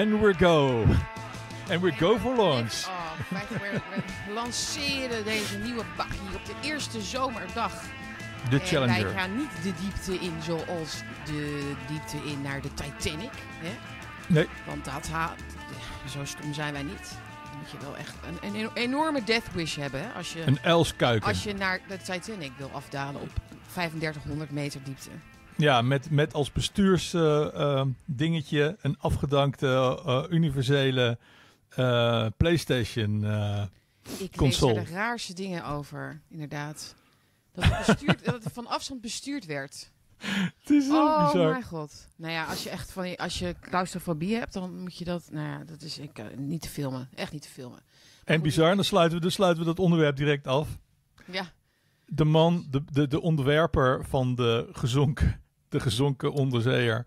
And we go. And we go for launch. Oh, we, we lanceren deze nieuwe bakkie op de eerste zomerdag. De En Challenger. wij gaan niet de diepte in zoals de diepte in naar de Titanic. Hè? Nee. Want dat ha zo stom zijn wij niet. Dan moet je wel echt een, een enorme death wish hebben. Hè? Als, je, Een Elskuiken. als je naar de Titanic wil afdalen op 3500 meter diepte. Ja, met, met als bestuursdingetje een afgedankte eh, universele eh, PlayStation. eh, Ik Console. lees er de raarste dingen over, inderdaad. Dat het, bestuurd, dat het van afstand bestuurd werd. het is zo Oh bizar. mijn god. Nou ja, als je echt van als je claustrofobie hebt, dan moet je dat. Nou ja, dat is ik, niet te filmen. Echt niet te filmen. En bizar, dan sluiten, we, dan sluiten we dat onderwerp direct af. Ja, De man, de, de, de ontwerper van de gezonken, de gezonken onderzeeër,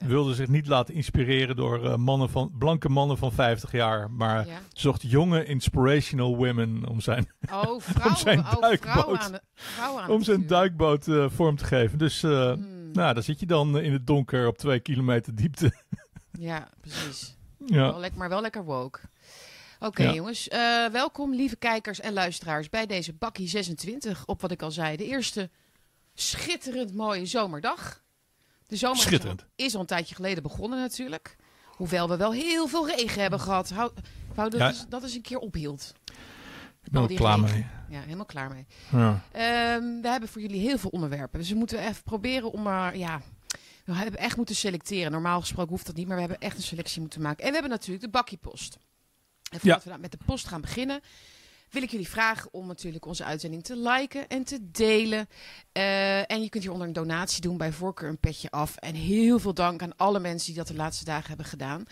ja, wilde zich niet laten inspireren door eh, mannen van, blanke mannen van 50 jaar, maar ja. zocht jonge inspirational women om zijn, Oh, vrouwen, zijn oh, duikboot. aan de, vrouwen aan om zijn duikboot vorm te geven. Dus eh, Hmm, nou, daar zit je dan eh, in het donker op twee kilometer diepte. Ja, precies. ja. Wel lekker, maar wel lekker woke. Oké, Ja. jongens. welkom, lieve kijkers en luisteraars, bij deze bakkie 26. Op wat ik al zei, de eerste schitterend mooie zomerdag. De zomer is al- Schitterend. is al een tijdje geleden begonnen, natuurlijk. Hoewel we wel heel veel regen hebben gehad. Hou, wou dat, Ja. is, dat is een keer ophield. Ik ben er klaar regen. mee. Ja, helemaal klaar mee. Ja. Ehm, we hebben voor jullie heel veel onderwerpen. Dus we moeten even proberen om maar, ja, we hebben echt moeten selecteren. Normaal gesproken hoeft dat niet, maar we hebben echt een selectie moeten maken. En we hebben natuurlijk de bakkiepost. En voordat we nou met de post gaan beginnen, wil ik jullie vragen om natuurlijk onze uitzending te liken en te delen. Eh, en je kunt hieronder een donatie doen, bij voorkeur een petje af. En heel veel dank aan alle mensen die dat de laatste dagen hebben gedaan.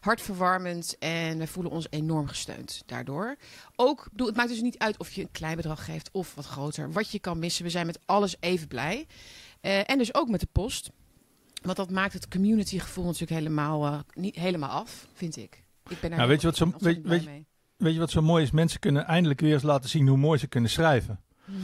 Hartverwarmend en we voelen ons enorm gesteund daardoor. Ook, bedoel, het maakt dus niet uit of je een klein bedrag geeft of wat groter. Wat je kan missen, we zijn met alles even blij. Eh, en dus ook met de post. Want dat maakt het communitygevoel natuurlijk helemaal, eh, niet helemaal af, vind ik. Ik ben daar Nou, weet je wat zo- weet-. Weet je wat zo mooi is? Mensen kunnen eindelijk weer eens laten zien hoe mooi ze kunnen schrijven. Mhm.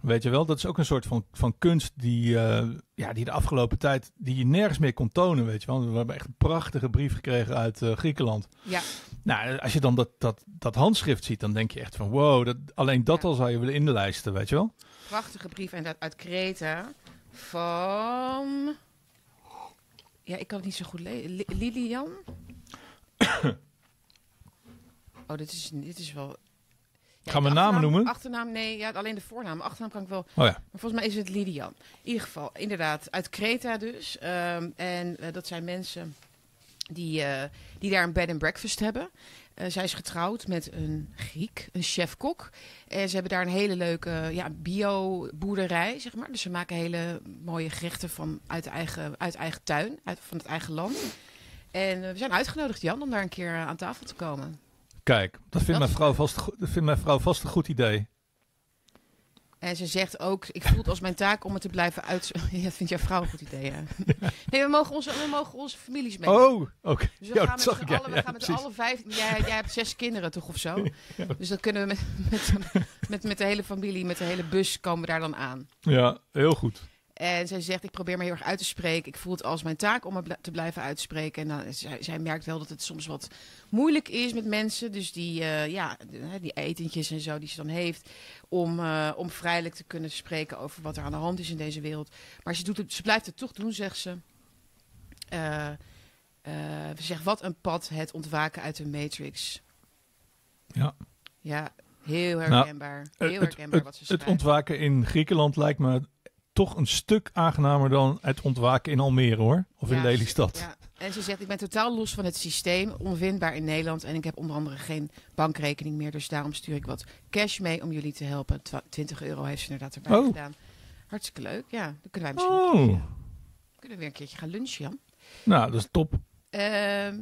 Weet je wel, dat is ook een soort van, van kunst die, eh, ja, die de afgelopen tijd die je nergens meer kon tonen. Weet je wel, we hebben echt een prachtige brief gekregen uit eh, Griekenland. Ja, Nou, als je dan dat, dat, dat handschrift ziet, dan denk je echt van wow, dat, alleen dat Ja. al zou je willen inlijsten, weet je wel? prachtige brief en dat uit Kreta van... Ja, ik kan het niet zo goed lezen. Li- Lilian? oh, dit is, dit is wel... Ja, Gaan we namen noemen? Achternaam, nee, ja, alleen de voornaam. Achternaam kan ik wel... Oh ja, Maar volgens mij is het Lilian. In ieder geval, inderdaad, uit Kreta dus. Ehm, en eh, dat zijn mensen die, eh, die daar een bed and breakfast hebben. Eh, zij is getrouwd met een Griek, een chef-kok. En ze hebben daar een hele leuke ja, bio-boerderij, zeg maar. Dus ze maken hele mooie gerechten van uit eigen, uit eigen tuin, uit, van het eigen land. En we zijn uitgenodigd, Jan, om daar een keer aan tafel te komen. Kijk, dat vindt, Dat mijn vrouw vast, dat vindt mijn vrouw vast een goed idee. En ze zegt ook, ik voel het als mijn taak om het te blijven uit... Ja, dat vindt jouw vrouw een goed idee, ja. Nee, we mogen onze, we mogen onze families mee. Oh, oké. Dus we Ja, gaan met. Ja, we gaan met alle vijf... Jij, jij hebt zes kinderen toch of zo? Dus dan kunnen we met, met, met, met de hele familie, met de hele bus komen we daar dan aan. Ja, heel goed. En zij zegt, ik probeer me heel erg uit te spreken. Ik voel het als mijn taak om me te blijven uitspreken. En dan, zij, zij merkt wel dat het soms wat moeilijk is met mensen. Dus die, eh, ja, die etentjes en zo die ze dan heeft. Om, eh, om vrijelijk te kunnen spreken over wat er aan de hand is in deze wereld. Maar ze, doet het, ze blijft het toch doen, zegt ze. Eh, ze zegt, wat een pad het ontwaken uit de Matrix. Ja. Ja, heel Nou, herkenbaar. heel herkenbaar het, wat ze het ontwaken in Griekenland lijkt me toch een stuk aangenamer dan het ontwaken in Almere hoor. Of in Ja, Lelystad. Ja. En ze zegt, ik ben totaal los van het systeem, onvindbaar in Nederland. En ik heb onder andere geen bankrekening meer. Dus daarom stuur ik wat cash mee om jullie te helpen. Twa- 20 euro heeft ze inderdaad erbij Oh. gedaan. Hartstikke leuk. Ja, dan kunnen wij misschien Oh, kunnen we weer een keertje gaan lunchen, Jan. nou dat is top. Ehm,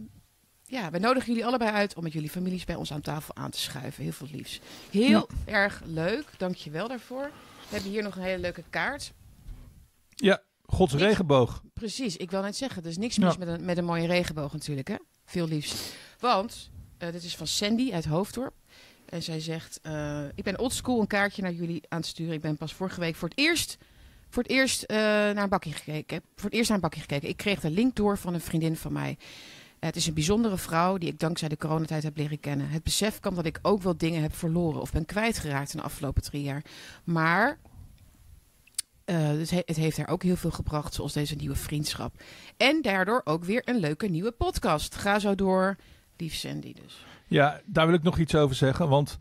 ja, we nodigen jullie allebei uit om met jullie families bij ons aan tafel aan te schuiven. Heel veel liefs. Heel erg leuk. Dank je wel daarvoor. We hebben hier nog een hele leuke kaart. Ja, Gods Niks- regenboog. Precies, ik wil net zeggen, er is niks mis Ja. met, een, met een mooie regenboog natuurlijk, hè? Veel liefst. Want, eh, dit is van Sandy uit Hoofddorp. En zij zegt, eh, ik ben oldschool een kaartje naar jullie aan het sturen. Ik ben pas vorige week voor het eerst, voor het eerst eh, naar een bakje gekeken. Voor het eerst naar een bakje gekeken. Ik kreeg de link door van een vriendin van mij. Het is een bijzondere vrouw die ik dankzij de coronatijd heb leren kennen. Het besef kan dat ik ook wel dingen heb verloren of ben kwijtgeraakt in de afgelopen drie jaar. Maar uh, het, he het, heeft haar ook heel veel gebracht, zoals deze nieuwe vriendschap. En daardoor ook weer een leuke nieuwe podcast. Ga zo door, lief Sandy dus. Ja, daar wil ik nog iets over zeggen, want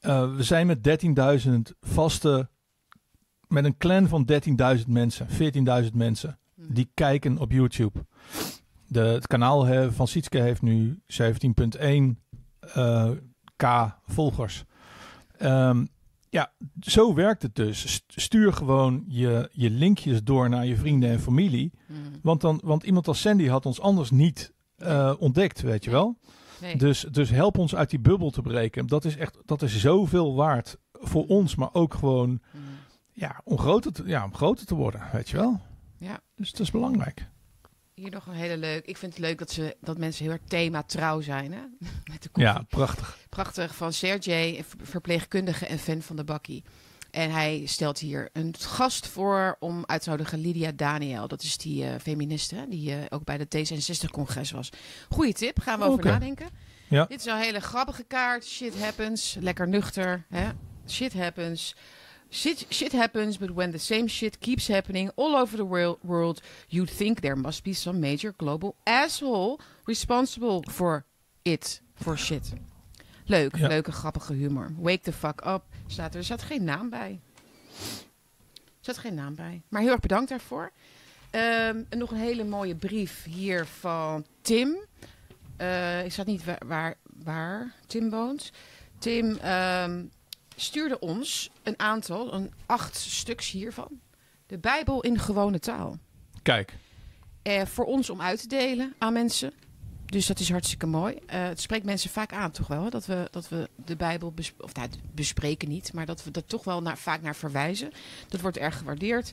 uh, we zijn met 13.000 vaste, met een clan van 13.000 mensen, 14.000 mensen, hmm. die kijken op YouTube. De, het kanaal he, van Sietske heeft nu 17.1 uh, k volgers. Um, ja, zo werkt het dus. Stuur gewoon je, je linkjes door naar je vrienden en familie. Mm. Want, dan, want iemand als Sandy had ons anders niet uh, ontdekt, weet je wel. Nee. Dus, dus help ons uit die bubbel te breken. Dat is echt dat is zoveel waard voor ons, maar ook gewoon mm. ja, om, groter te, ja, om groter te worden, weet je wel. Ja. Dus dat is belangrijk. Hier nog een hele leuk. Ik vind het leuk dat, ze, dat mensen heel erg thema trouw zijn. Hè? Met de ja, prachtig. Prachtig van Sergej, verpleegkundige en fan van de bakkie. En hij stelt hier een gast voor om uit te nodigen Lydia Daniel. Dat is die uh, feministe die uh, ook bij de T66-congres was. Goeie tip, gaan we over okay. nadenken. Ja. Dit is een hele grappige kaart. Shit happens. Lekker nuchter. Hè? Shit happens. Shit, shit happens, but when the same shit keeps happening all over the world, you'd think there must be some major global asshole responsible for it, for shit. Leuk, ja. leuke, grappige humor. Wake the fuck up, staat er. Er staat geen naam bij. Er staat geen naam bij. Maar heel erg bedankt daarvoor. Um, en nog een hele mooie brief hier van Tim. Uh, ik zat niet waar, waar, waar Tim woont. Tim um, stuurde ons een aantal, een acht stuks hiervan. De Bijbel in gewone taal. Kijk. Uh, voor ons om uit te delen aan mensen. Dus dat is hartstikke mooi. Uh, het spreekt mensen vaak aan, toch wel? Dat we, dat we de Bijbel bes of, nou, bespreken niet, maar dat we dat toch wel naar, vaak naar verwijzen. Dat wordt erg gewaardeerd.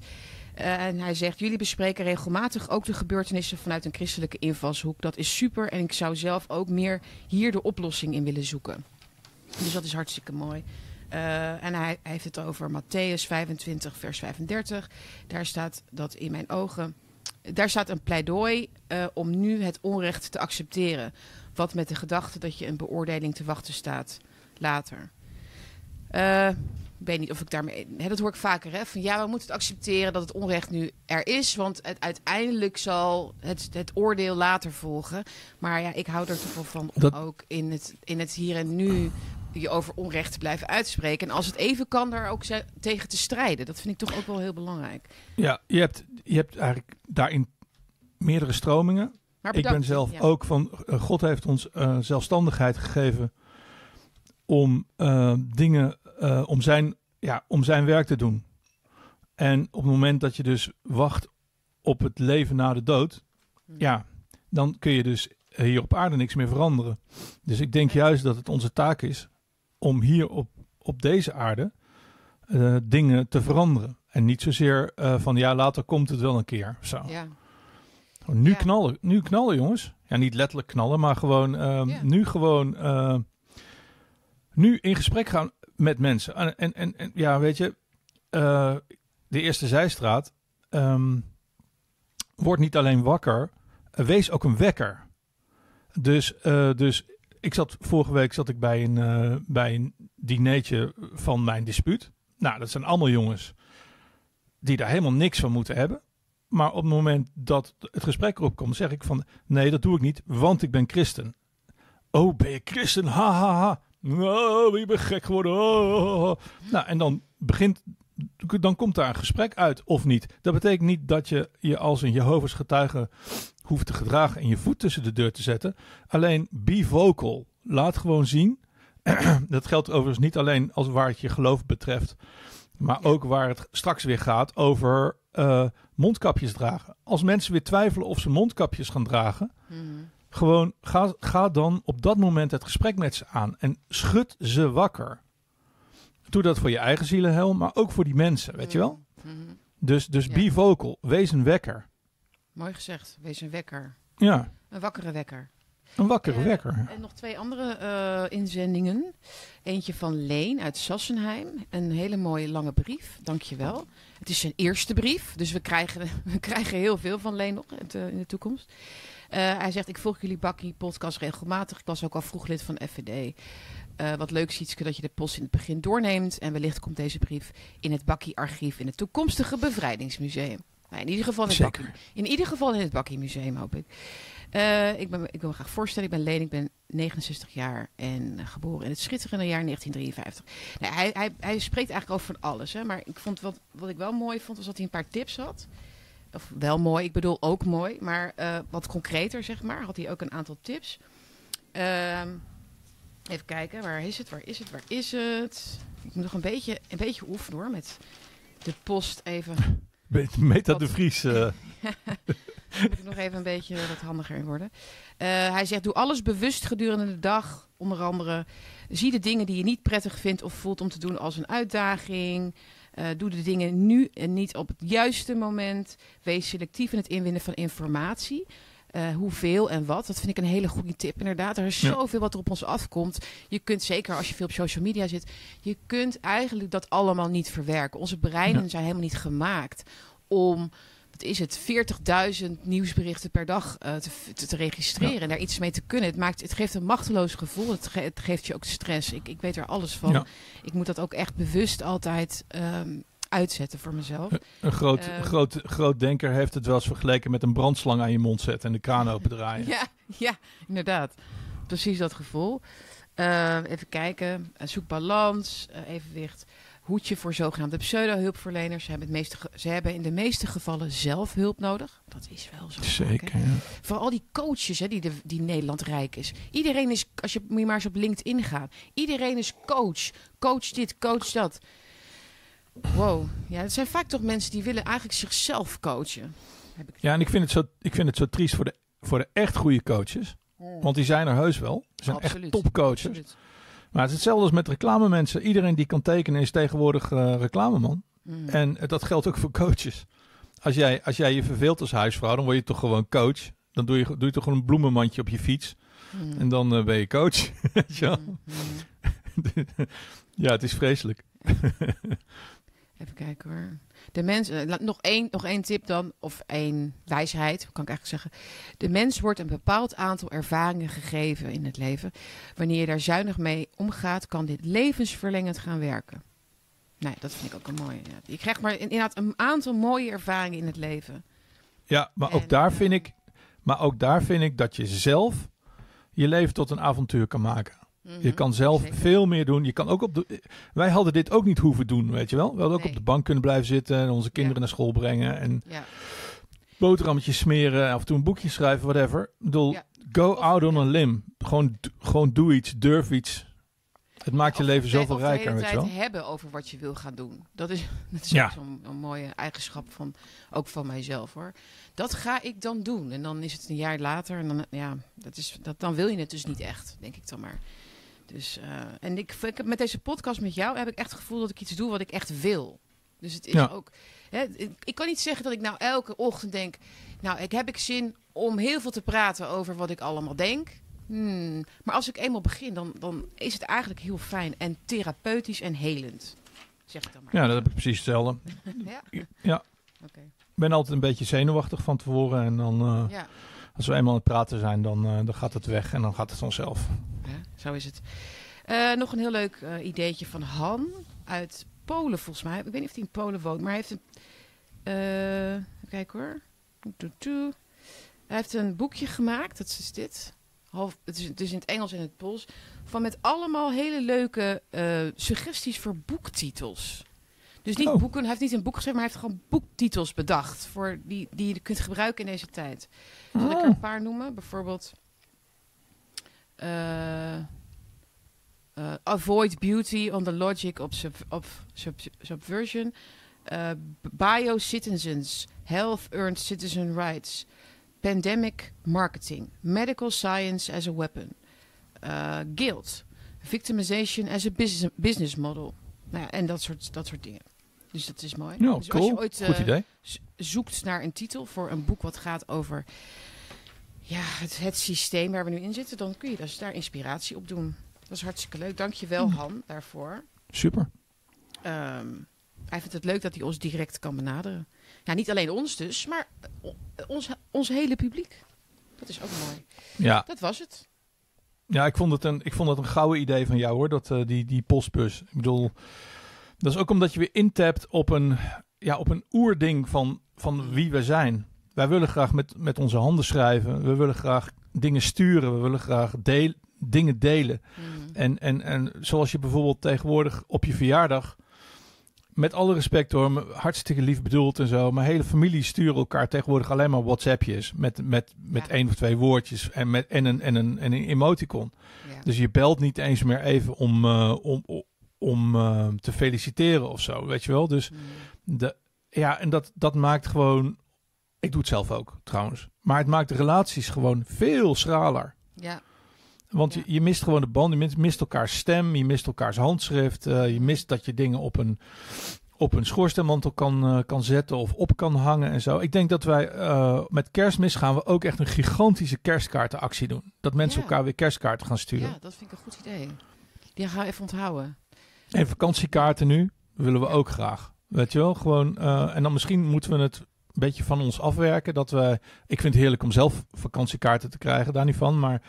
Uh, en hij zegt: Jullie bespreken regelmatig ook de gebeurtenissen vanuit een christelijke invalshoek. Dat is super. En ik zou zelf ook meer hier de oplossing in willen zoeken. Dus dat is hartstikke mooi. Uh, en hij, hij, heeft het over Matthäus 25, vers 35. Daar staat dat in mijn ogen. Daar staat een pleidooi uh, om nu het onrecht te accepteren. Wat met de gedachte dat je een beoordeling te wachten staat later. Uh, ik weet niet of ik daarmee. Hè, dat hoor ik vaker. Hè, van ja, we moeten het accepteren dat het onrecht nu er is. Want het, uiteindelijk zal het, het oordeel later volgen. Maar ja, ik hou er toch wel van om dat... ook in het, in het hier en nu je over onrecht te blijven uitspreken. En als het even kan, daar ook tegen te strijden. Dat vind ik toch ook wel heel belangrijk. Ja, je hebt, je hebt eigenlijk daarin meerdere stromingen. Maar ik ben zelf ja. ook van, uh, God heeft ons uh, zelfstandigheid gegeven om uh, dingen, om, zijn, ja, om zijn werk te doen. En op het moment dat je dus wacht op het leven na de dood, hm. ja, dan kun je dus hier op aarde niks meer veranderen. Dus ik denk juist dat het onze taak is om hier op, op deze aarde uh, dingen te veranderen. En niet zozeer uh, van ja, later komt het wel een keer. Zo. Ja. Nu, ja. knallen, nu knallen, jongens. Ja, niet letterlijk knallen, maar gewoon uh, ja. nu gewoon uh, nu in gesprek gaan met mensen. En, en, en, ja, weet je, de eerste zijstraat um, wordt niet alleen wakker, wees ook een wekker. Dus, dus ik zat vorige week zat ik bij een, uh, bij een dinertje van mijn dispuut. Nou, dat zijn allemaal jongens die daar helemaal niks van moeten hebben. Maar op het moment dat het gesprek erop komt, zeg ik van nee, dat doe ik niet, want ik ben christen. Oh, ben je christen? Ha ha ha. Oh, je bent gek geworden. Oh. Nou, en dan begint, dan komt daar een gesprek uit of niet. Dat betekent niet dat je je als een Jehovah's getuige hoeft te gedragen en je voet tussen de deur te zetten. Alleen be vocal. Laat gewoon zien. dat geldt overigens niet alleen als waar het je geloof betreft, maar ook waar het straks weer gaat over uh, mondkapjes dragen. Als mensen weer twijfelen of ze mondkapjes gaan dragen, mm. gewoon ga, ga dan op dat moment het gesprek met ze aan en schud ze wakker. Doe dat voor je eigen zielenhel, maar ook voor die mensen, weet mm. je wel? Mm. Dus, dus ja. be vocal, wees een wekker. Mooi gezegd. Wees een wekker. Ja. Een wakkere wekker. Een wakkere wekker. En nog twee andere inzendingen. Eentje van Leen uit Sassenheim. Een hele mooie lange brief. Dankjewel. Het is zijn eerste brief, dus we krijgen, we krijgen heel veel van Leen nog in de toekomst. hij zegt, ik volg jullie Bakkie podcast regelmatig. Ik was ook al vroeg lid van FVD. Uh, wat leuk Sietske dat je de post in het begin doorneemt. En wellicht komt deze brief in het Bakkie-archief in het toekomstige bevrijdingsmuseum. Nou, in, ieder geval in, het Bakkie, in ieder geval in het Bakkie-museum, hoop ik. Uh, ik, ben, ik wil me graag voorstellen, ik ben Leen, ik ben 69 jaar en geboren in het schitterende jaar 1953. Nou, hij, hij, hij spreekt eigenlijk over van alles, hè, maar ik vond wat, wat ik wel mooi vond, was dat hij een paar tips had. Of wel mooi, ik bedoel ook mooi, maar uh, wat concreter, zeg maar, had hij ook een aantal tips. Ehm Even kijken, waar is het, waar is het, waar is het? Ik moet nog een beetje, een beetje oefenen hoor, met de post even... Meta de Vries. Uh. moet ik nog even een beetje wat handiger in worden. Uh, hij zegt, doe alles bewust gedurende de dag. Onder andere, zie de dingen die je niet prettig vindt of voelt om te doen als een uitdaging. Uh, doe de dingen nu en niet op het juiste moment. Wees selectief in het inwinnen van informatie. Uh, hoeveel en wat. Dat vind ik een hele goede tip. Inderdaad, er is zoveel wat er op ons afkomt. Je kunt zeker als je veel op social media zit, je kunt eigenlijk dat allemaal niet verwerken. Onze breinen zijn helemaal niet gemaakt om wat is het, 40.000 nieuwsberichten per dag uh, te, te, registreren en daar iets mee te kunnen. Het, maakt, het geeft een machteloos gevoel. Het, het geeft je ook stress. Ik, ik weet er alles van. Ik moet dat ook echt bewust altijd um, uitzetten voor mezelf. Een groot, uh, groot, groot denker heeft het wel eens vergeleken met een brandslang aan je mond zetten en de kraan open draaien. ja, ja, inderdaad. Precies dat gevoel. Uh, even kijken. Zoek balans, uh, evenwicht. Hoedje voor zogenaamde pseudo-hulpverleners. Ze, hebben ze hebben in de meeste gevallen zelf hulp nodig. Dat is wel zo. Zeker. Ja. Vooral die coaches hè, die, de, die Nederland rijk is. Iedereen is, als je, moet je maar eens op LinkedIn gaan. Iedereen is coach. Coach dit, coach dat. Wow. Ja, het zijn vaak toch mensen die willen eigenlijk zichzelf coachen. Heb ik ja, en ik vind het zo, ik vind het zo triest voor de, voor de echt goede coaches. Hmm. Want die zijn er heus wel. Ze zijn echt topcoaches. Absoluut. Maar het is hetzelfde als met reclamemensen. Iedereen die kan tekenen is tegenwoordig uh, reclameman. Hmm. En dat geldt ook voor coaches. Als jij, als jij je verveelt als huisvrouw, dan word je toch gewoon coach. Dan doe je, doe je toch gewoon een bloemenmandje op je fiets. Hmm. En dan uh, ben je coach. ja, het is vreselijk. Even kijken hoor. De mens, uh, nog, één, nog één tip dan, of één wijsheid, kan ik eigenlijk zeggen. De mens wordt een bepaald aantal ervaringen gegeven in het leven. Wanneer je daar zuinig mee omgaat, kan dit levensverlengend gaan werken. Nee, dat vind ik ook een mooie. Je krijgt maar inderdaad een aantal mooie ervaringen in het leven. Ja, maar ook daar vind ik, maar ook daar vind ik dat je zelf je leven tot een avontuur kan maken. Je mhm, kan zelf veel meer doen. Je kan ook op de, wij hadden dit ook niet hoeven doen, weet je wel. We hadden ook op de bank kunnen blijven zitten en onze kinderen naar school brengen. En ja. boterhammetjes smeren, af en toe een boekje schrijven, whatever. Ik bedoel, go out on a limb. Gewoon, gewoon doe iets, durf iets. Het maakt je leven zoveel rijker, weet je wel. hebben over wat je wil gaan doen. Dat is, dat is ja. zo'n mooie eigenschap van, ook van mijzelf hoor. Dat ga ik dan doen. En dan is het een jaar later en dan, ja, dat is, dat, dan wil je het dus niet echt, denk ik dan maar. Dus, uh, en ik, ik, met deze podcast met jou heb ik echt het gevoel dat ik iets doe wat ik echt wil. Dus het is ja. ook. Hè, ik kan niet zeggen dat ik nou elke ochtend denk. Nou, ik heb ik zin om heel veel te praten over wat ik allemaal denk. Hmm. Maar als ik eenmaal begin, dan, dan is het eigenlijk heel fijn en therapeutisch en helend. Zeg ik dan maar. Ja, dat heb ik precies hetzelfde. ja. ja. Okay. Ik ben altijd een beetje zenuwachtig van tevoren. En dan, uh, ja. Als we eenmaal aan praten zijn, dan, uh, dan gaat het weg en dan gaat het vanzelf. Zo is het. Uh, nog een heel leuk uh, ideetje van Han uit Polen, volgens mij. Ik weet niet of hij in Polen woont, maar hij heeft een. Kijk hoor. Hij heeft een boekje gemaakt, dat is dit. Half, het, is, het is in het Engels en het Pools. Van met allemaal hele leuke suggesties voor boektitels. Dus niet oh. boeken, hij heeft niet een boek geschreven, maar hij heeft gewoon boektitels bedacht. Voor die, die je kunt gebruiken in deze tijd. Zal oh. ik er een paar noemen? Bijvoorbeeld. Uh, uh, avoid beauty on the logic of, sub, of sub, subversion. Uh, Biocitizens, health earned citizen rights. Pandemic marketing, medical science as a weapon. Guilt, victimization as a business, business model. Nou ja, en dat soort, dat soort dingen. Dus dat is mooi. Ja, dus cool. als je ooit Goed idee. zoekt naar een titel voor een boek wat gaat over ja, het, het systeem waar we nu in zitten, dan kun je dus daar inspiratie op doen. Dat is hartstikke leuk. Dank je wel, Han, daarvoor. Super. Ehm, hij vindt het leuk dat hij ons direct kan benaderen. Ja, niet alleen ons dus, maar o- ons, ons hele publiek. Dat is ook mooi. Ja, Dat was het. ja ik, vond het een, ik vond het een gouden idee van jou hoor, dat, eh, die, die postbus. Ik bedoel, dat is ook omdat je weer intapt op een, ja, op een oerding van, van wie we zijn. Wij willen graag met, met onze handen schrijven. We willen graag dingen sturen. We willen graag deel, dingen delen. Mm. En, en, en zoals je bijvoorbeeld tegenwoordig op je verjaardag, met alle respect hoor, me- hartstikke lief bedoeld en zo, maar hele familie sturen elkaar tegenwoordig alleen maar WhatsAppjes met, met, met Ja. één of twee woordjes en, met, en, een, en, een, en een emoticon. Ja. Dus je belt niet eens meer even om, eh, om, om, om eh, te feliciteren of zo, weet je wel. Dus Mm. de, ja, en dat, dat maakt gewoon, ik doe het zelf ook trouwens, maar het maakt de relaties gewoon veel schraler. ja. Want Ja. je, je mist gewoon de band, je mist, mist elkaars stem, je mist elkaars handschrift, eh, je mist dat je dingen op een, op een schoorsteenmantel kan, eh, kan zetten of op kan hangen en zo. Ik denk dat wij eh, met kerstmis gaan we ook echt een gigantische kerstkaartenactie doen. Dat mensen Ja. elkaar weer kerstkaarten gaan sturen. ja, dat vind ik een goed idee. Die gaan we even onthouden. En vakantiekaarten nu willen we ook graag. Weet je wel, gewoon. eh, en dan misschien moeten we het een beetje van ons afwerken. Dat we, ik vind het heerlijk om zelf vakantiekaarten te krijgen, daar niet van. Maar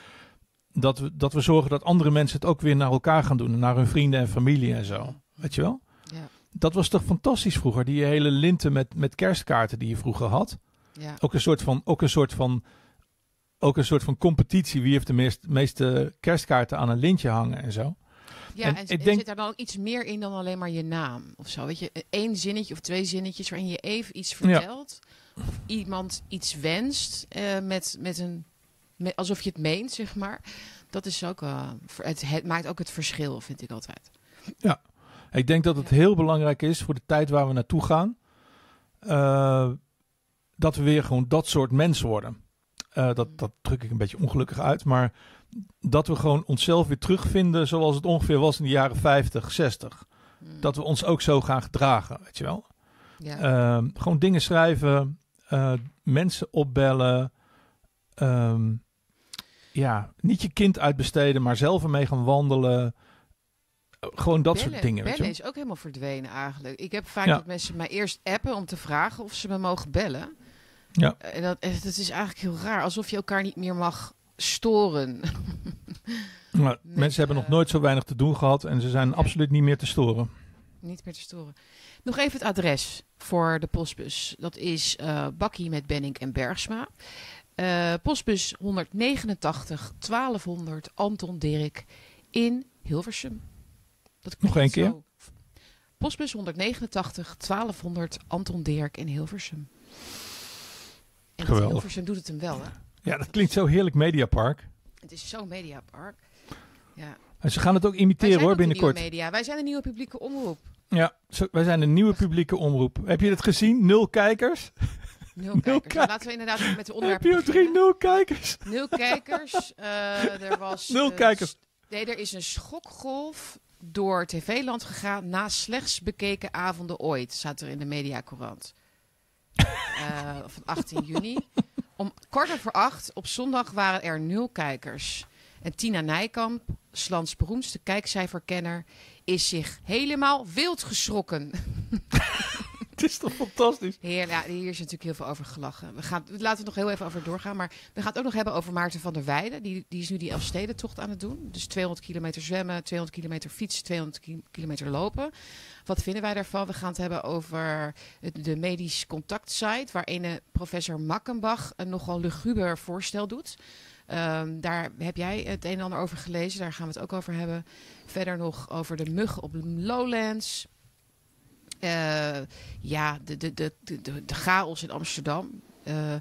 dat we, dat we zorgen dat andere mensen het ook weer naar elkaar gaan doen. Naar hun vrienden en familie en zo. Weet je wel? Ja. Dat was toch fantastisch vroeger. Die hele linten met, met kerstkaarten die je vroeger had. Ja. Ook een soort van, ook een soort van, ook een soort van competitie. Wie heeft de meest, meeste kerstkaarten aan een lintje hangen en zo. Ja, En en, ik en denk- zit daar dan ook iets meer in dan alleen maar je naam of zo? Weet je, één zinnetje of twee zinnetjes waarin je even iets vertelt. Of iemand iets wenst eh, met, met een, met, alsof je het meent, zeg maar. Dat is ook, eh, het, het maakt ook het verschil, vind ik altijd. Ik denk dat het Ja. heel belangrijk is voor de tijd waar we naartoe gaan. eh, dat we weer gewoon dat soort mensen worden. Dat, dat druk ik een beetje ongelukkig uit. Maar dat we gewoon onszelf weer terugvinden zoals het ongeveer was in de jaren 50, 60. Mm. Dat we ons ook zo gaan gedragen, weet je wel. ja. Ehm, gewoon dingen schrijven, eh, mensen opbellen. Ehm, ja, niet je kind uitbesteden, maar zelf ermee gaan wandelen. Eh, Gewoon dat bellen, soort dingen, weet je Bellen is ook helemaal verdwenen eigenlijk. Ik heb vaak Ja. dat mensen mij eerst appen om te vragen of ze me mogen bellen. Ja. En dat, eh, dat is eigenlijk heel raar. Alsof je elkaar niet meer mag storen. Maar Met, mensen hebben eh, nog nooit zo weinig te doen gehad en ze zijn Ja. absoluut niet meer te storen. Niet meer te storen. Nog even het adres voor de postbus. Dat is eh Bakkie met Benning en Bergsma. Eh, postbus 189 1200 Anton Dirk in Hilversum. Dat Nog één zo. Postbus 189 1200 Anton Dirk in Hilversum. En Geweldig. Hilversum doet het hem wel, hè? Ja, dat klinkt zo heerlijk Mediapark. Het is zo'n mediapark. Ja. En ze gaan het ook imiteren hoor de binnenkort. media. Wij zijn de nieuwe publieke omroep. Ja, zo, wij zijn een nieuwe publieke omroep. Heb je het gezien? Nul kijkers. Nul kijkers. kijkers. Nou, laten we inderdaad met de onderwerpen NPO 3, beginnen. nul kijkers. Nul kijkers. Eh, er was, Nul kijkers. Nee, er is een schokgolf door TV-land gegaan na slechts bekeken avonden ooit, staat er in de Mediacourant. Eh van 18 juni. Om kwart over acht op zondag waren er nul kijkers. En Tina Nijkamp, Slans beroemdste kijkcijferkenner, is zich helemaal wild geschrokken. Het is toch fantastisch? Ja, hier is natuurlijk heel veel over gelachen. We gaan, laten we nog heel even over doorgaan. Maar we gaan het ook nog hebben over Maarten van der Weijden. Die, die is nu die Elfstedentocht aan het doen. Dus 200 kilometer zwemmen, 200 kilometer fietsen, 200 ki- kilometer lopen. Wat vinden wij daarvan? We gaan het hebben over de medisch contactsite... waar ene professor Makkenbach een nogal luguber voorstel doet. Ehm, daar heb jij het een en ander over gelezen. Daar gaan we het ook over hebben. Verder nog over de muggen op Lowlands... Eh, ja, de, de, de, de, chaos in Amsterdam. Eh, ja,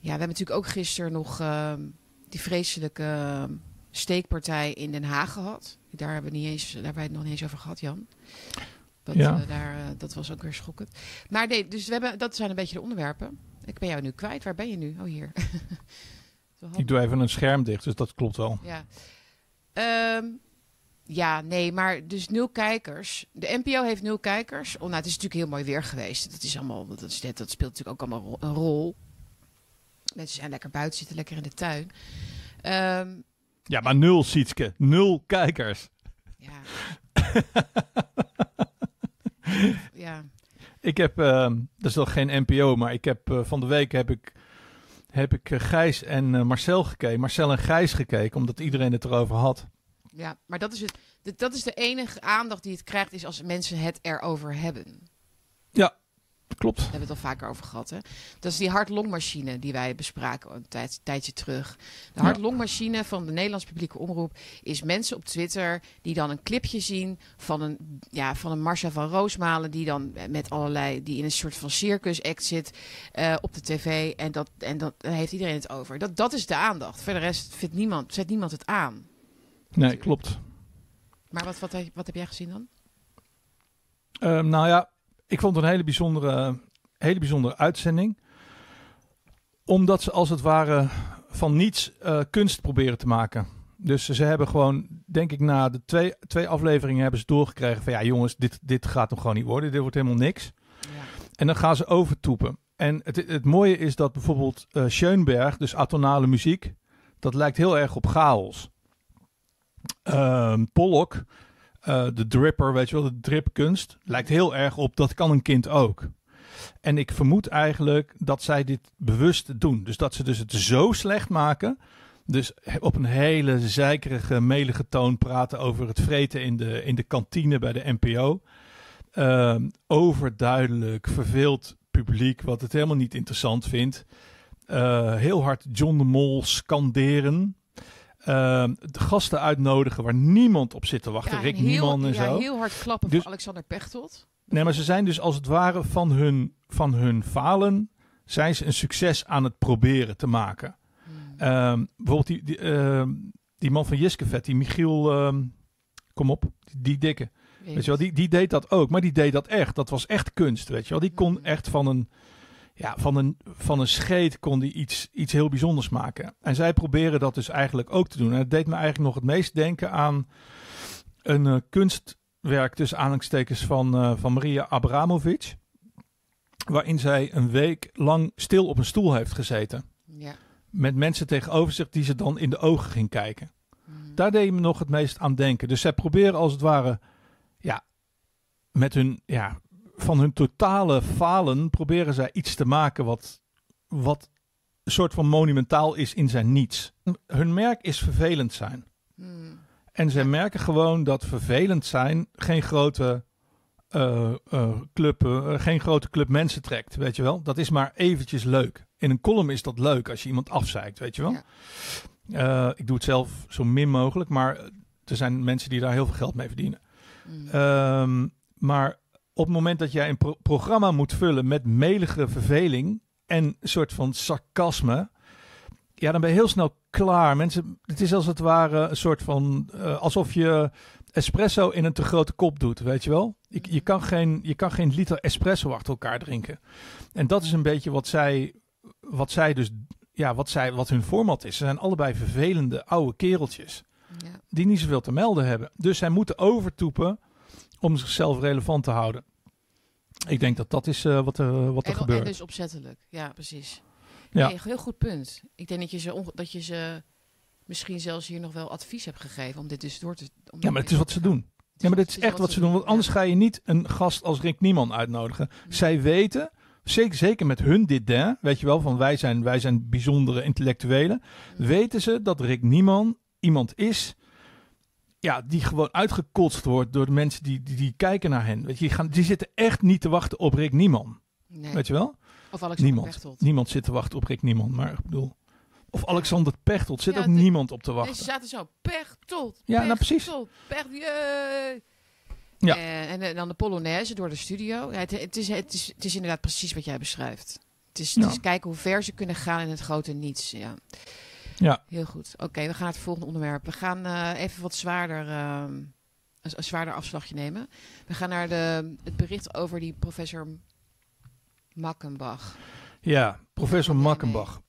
we hebben natuurlijk ook gisteren nog ehm, die vreselijke ehm, steekpartij in Den Haag gehad. Daar hebben we, niet eens, daar hebben wij het nog niet eens over gehad, Jan. Dat, Ja. eh, daar, dat was ook weer schokkend. Maar nee, dus we hebben, dat zijn een beetje de onderwerpen. Ik ben jou nu kwijt. Waar ben je nu? Oh, hier. Ik doe even een scherm dicht, dus dat klopt wel. Ja. Ehm, ja, nee, maar dus nul kijkers. De NPO heeft nul kijkers. Oh, nou, het is natuurlijk heel mooi weer geweest. Dat, is allemaal, dat, is, dat speelt natuurlijk ook allemaal ro- een rol. Mensen zijn lekker buiten, zitten lekker in de tuin. Ehm, ja, maar nul, Sietske. Nul kijkers. Ja. ja. Ik heb, uh, dat is nog geen NPO, maar ik heb uh, van de week heb ik, heb ik uh, Gijs en uh, Marcel gekeken. Marcel en Gijs gekeken, omdat iedereen het erover had. Ja, maar dat is, het, dat is de enige aandacht die het krijgt, is als mensen het erover hebben. Ja, Klopt. Daar hebben we het al vaker over gehad. Hè? Dat is die hart-longmachine die wij bespraken een tijd, tijdje terug. De hart-longmachine van de Nederlandse publieke omroep is mensen op Twitter die dan een clipje zien van een, ja, van een Marcia van Roosmalen die dan met allerlei, die in een soort van circus act zit uh, op de tv. En, dat, en dat heeft iedereen het over. Dat, dat is de aandacht. Voor de rest vindt niemand, zet niemand het aan. Nee, klopt. Maar wat, wat, wat heb jij gezien dan? Um, nou ja, ik vond het een hele bijzondere, hele bijzondere uitzending. Omdat ze als het ware van niets uh, kunst proberen te maken. Dus ze hebben gewoon, denk ik, na de twee, twee afleveringen hebben ze doorgekregen van ja jongens, dit, dit gaat nog gewoon niet worden. Dit wordt helemaal niks. Ja. En dan gaan ze overtoepen. En het, het mooie is dat bijvoorbeeld uh, Schoenberg, dus atonale muziek, dat lijkt heel erg op chaos. Uh, Pollock, uh, de dripper, weet je wel, de dripkunst, lijkt heel erg op dat kan een kind ook. En ik vermoed eigenlijk dat zij dit bewust doen. Dus dat ze dus het zo slecht maken. Dus op een hele zeikerige, melige toon praten over het vreten in de, in de kantine bij de NPO. Uh, overduidelijk, verveeld publiek, wat het helemaal niet interessant vindt. Uh, heel hard John de Mol scanderen. Uh, de gasten uitnodigen waar niemand op zit te wachten. Rick Nieman en ja, zo. heel hard klappen dus, voor Alexander Pechtold. Nee, maar ze zijn dus als het ware van hun, van hun falen... zijn ze een succes aan het proberen te maken. Hmm. Um, bijvoorbeeld die, die, uh, die man van Jiskevet, die Michiel... Um, kom op, die, die dikke. Weet je wel, die, die deed dat ook. Maar die deed dat echt. Dat was echt kunst, weet je wel. Die kon hmm. echt van een ja, van een, van een scheet kon hij iets, iets heel bijzonders maken. En zij proberen dat dus eigenlijk ook te doen. En het deed me eigenlijk nog het meest denken aan een uh, kunstwerk tussen aanhalingstekens van, uh, van Maria Abramovic. Waarin zij een week lang stil op een stoel heeft gezeten. Ja. Met mensen tegenover zich die ze dan in de ogen ging kijken. Mm. Daar deed me nog het meest aan denken. Dus zij proberen als het ware ja, met hun ja, van hun totale falen proberen zij iets te maken wat, wat een soort van monumentaal is in zijn niets. Hun merk is vervelend zijn. Hmm. En zij merken gewoon dat vervelend zijn geen grote uh, uh, club, uh, geen grote club mensen trekt, weet je wel. Dat is maar eventjes leuk. In een column is dat leuk als je iemand afzeikt, weet je wel. Ja. ik doe het zelf zo min mogelijk, maar er zijn mensen die daar heel veel geld mee verdienen. Mm. Um, maar op het moment dat jij een programma moet vullen met melige verveling en een soort van sarcasme, ja, dan ben je heel snel klaar. Mensen, het is als het ware een soort van uh, alsof je espresso in een te grote kop doet, weet je wel? Je, je, kan geen, je kan geen liter espresso achter elkaar drinken. En dat is een beetje wat zij, wat zij dus, ja, wat, zij, wat hun format is. Ze zijn allebei vervelende oude kereltjes. Ja. Die niet zoveel te melden hebben. Dus zij moeten overtoepen om zichzelf relevant te houden. Ik denk dat dat is uh, wat er, wat er en, gebeurt. En dus opzettelijk, ja, precies. Ja. Nee, heel goed punt. Ik denk dat je, ze dat je ze misschien zelfs hier nog wel advies hebt gegeven om dit dus door te... Om ja, maar het is wat ze doen. Ja, maar dit is echt wat ze doen. Want anders ga je niet een gast als Rick Nieman uitnodigen. Zij weten, zeker, zeker met hun dit, weet je wel, van wij zijn, wij zijn bijzondere intellectuelen. Weten ze dat Rick Nieman iemand is ja, die gewoon uitgekotst wordt door de mensen die, die, die kijken naar hen. Weet je, die, gaan, die zitten echt niet te wachten op Rick Nieman. Nee. Weet je wel? Of Alexander niemand. Pechtold. Niemand zit te wachten op Rick Nieman, maar ik bedoel... Of Alexander Pechtold zit ook niemand op te wachten. ze zaten zo, Pechtold, Ja, nou precies. Pechtold, ja. En, en, dan de Polonaise door de studio. Ja, het, het, is, het, is, het is inderdaad precies wat jij beschrijft. Het is, het is kijken hoe ver ze kunnen gaan in het grote niets. Ja. Ja. Heel goed. Oké, we gaan naar het volgende onderwerp. We gaan uh, even wat zwaarder, uh, een, een, zwaarder afslagje nemen. We gaan naar de, het bericht over die professor Makkenbach. Ja, professor Makkenbach.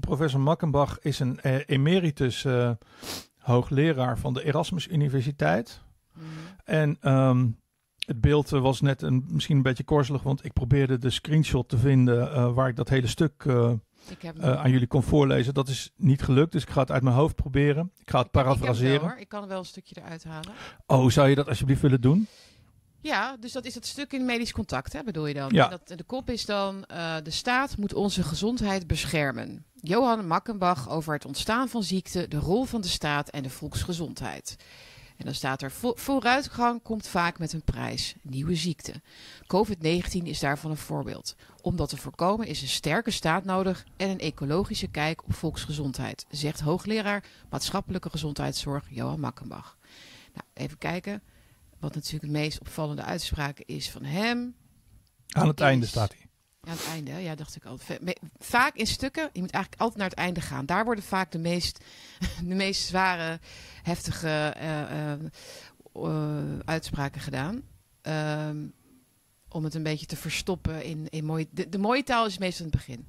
Professor Makkenbach is een uh, emeritus hoogleraar van de Erasmus Universiteit. Mm. En um, het beeld was net een, misschien een beetje korzelig, want ik probeerde de screenshot te vinden waar ik dat hele stuk aan jullie kon voorlezen. Dat is niet gelukt, dus ik ga het uit mijn hoofd proberen. Ik ga het parafraseren. Ik, ik kan wel een stukje eruit halen. Oh, zou je dat alsjeblieft willen doen? Ja, dus dat is het stuk in medisch contact, hè, bedoel je dan? Ja. Dat, de kop is dan, uh, de staat moet onze gezondheid beschermen. Johan Makkenbach over het ontstaan van ziekte, de rol van de staat en de volksgezondheid. En dan staat er, vooruitgang komt vaak met een prijs, nieuwe ziekte. COVID-19 is daarvan een voorbeeld. Om dat te voorkomen is een sterke staat nodig en een ecologische kijk op volksgezondheid, zegt hoogleraar maatschappelijke gezondheidszorg Johan Makkenbach. Nou, even kijken. Wat natuurlijk de meest opvallende uitspraak is van hem. Aan het einde staat hij. Aan het einde, ja, dacht ik al. Vaak in stukken, je moet eigenlijk altijd naar het einde gaan. Daar worden vaak de meest, de meest zware, heftige uh, uh, uitspraken gedaan. Ehm, om het een beetje te verstoppen in, in mooie... De, de mooie taal is meestal in het begin.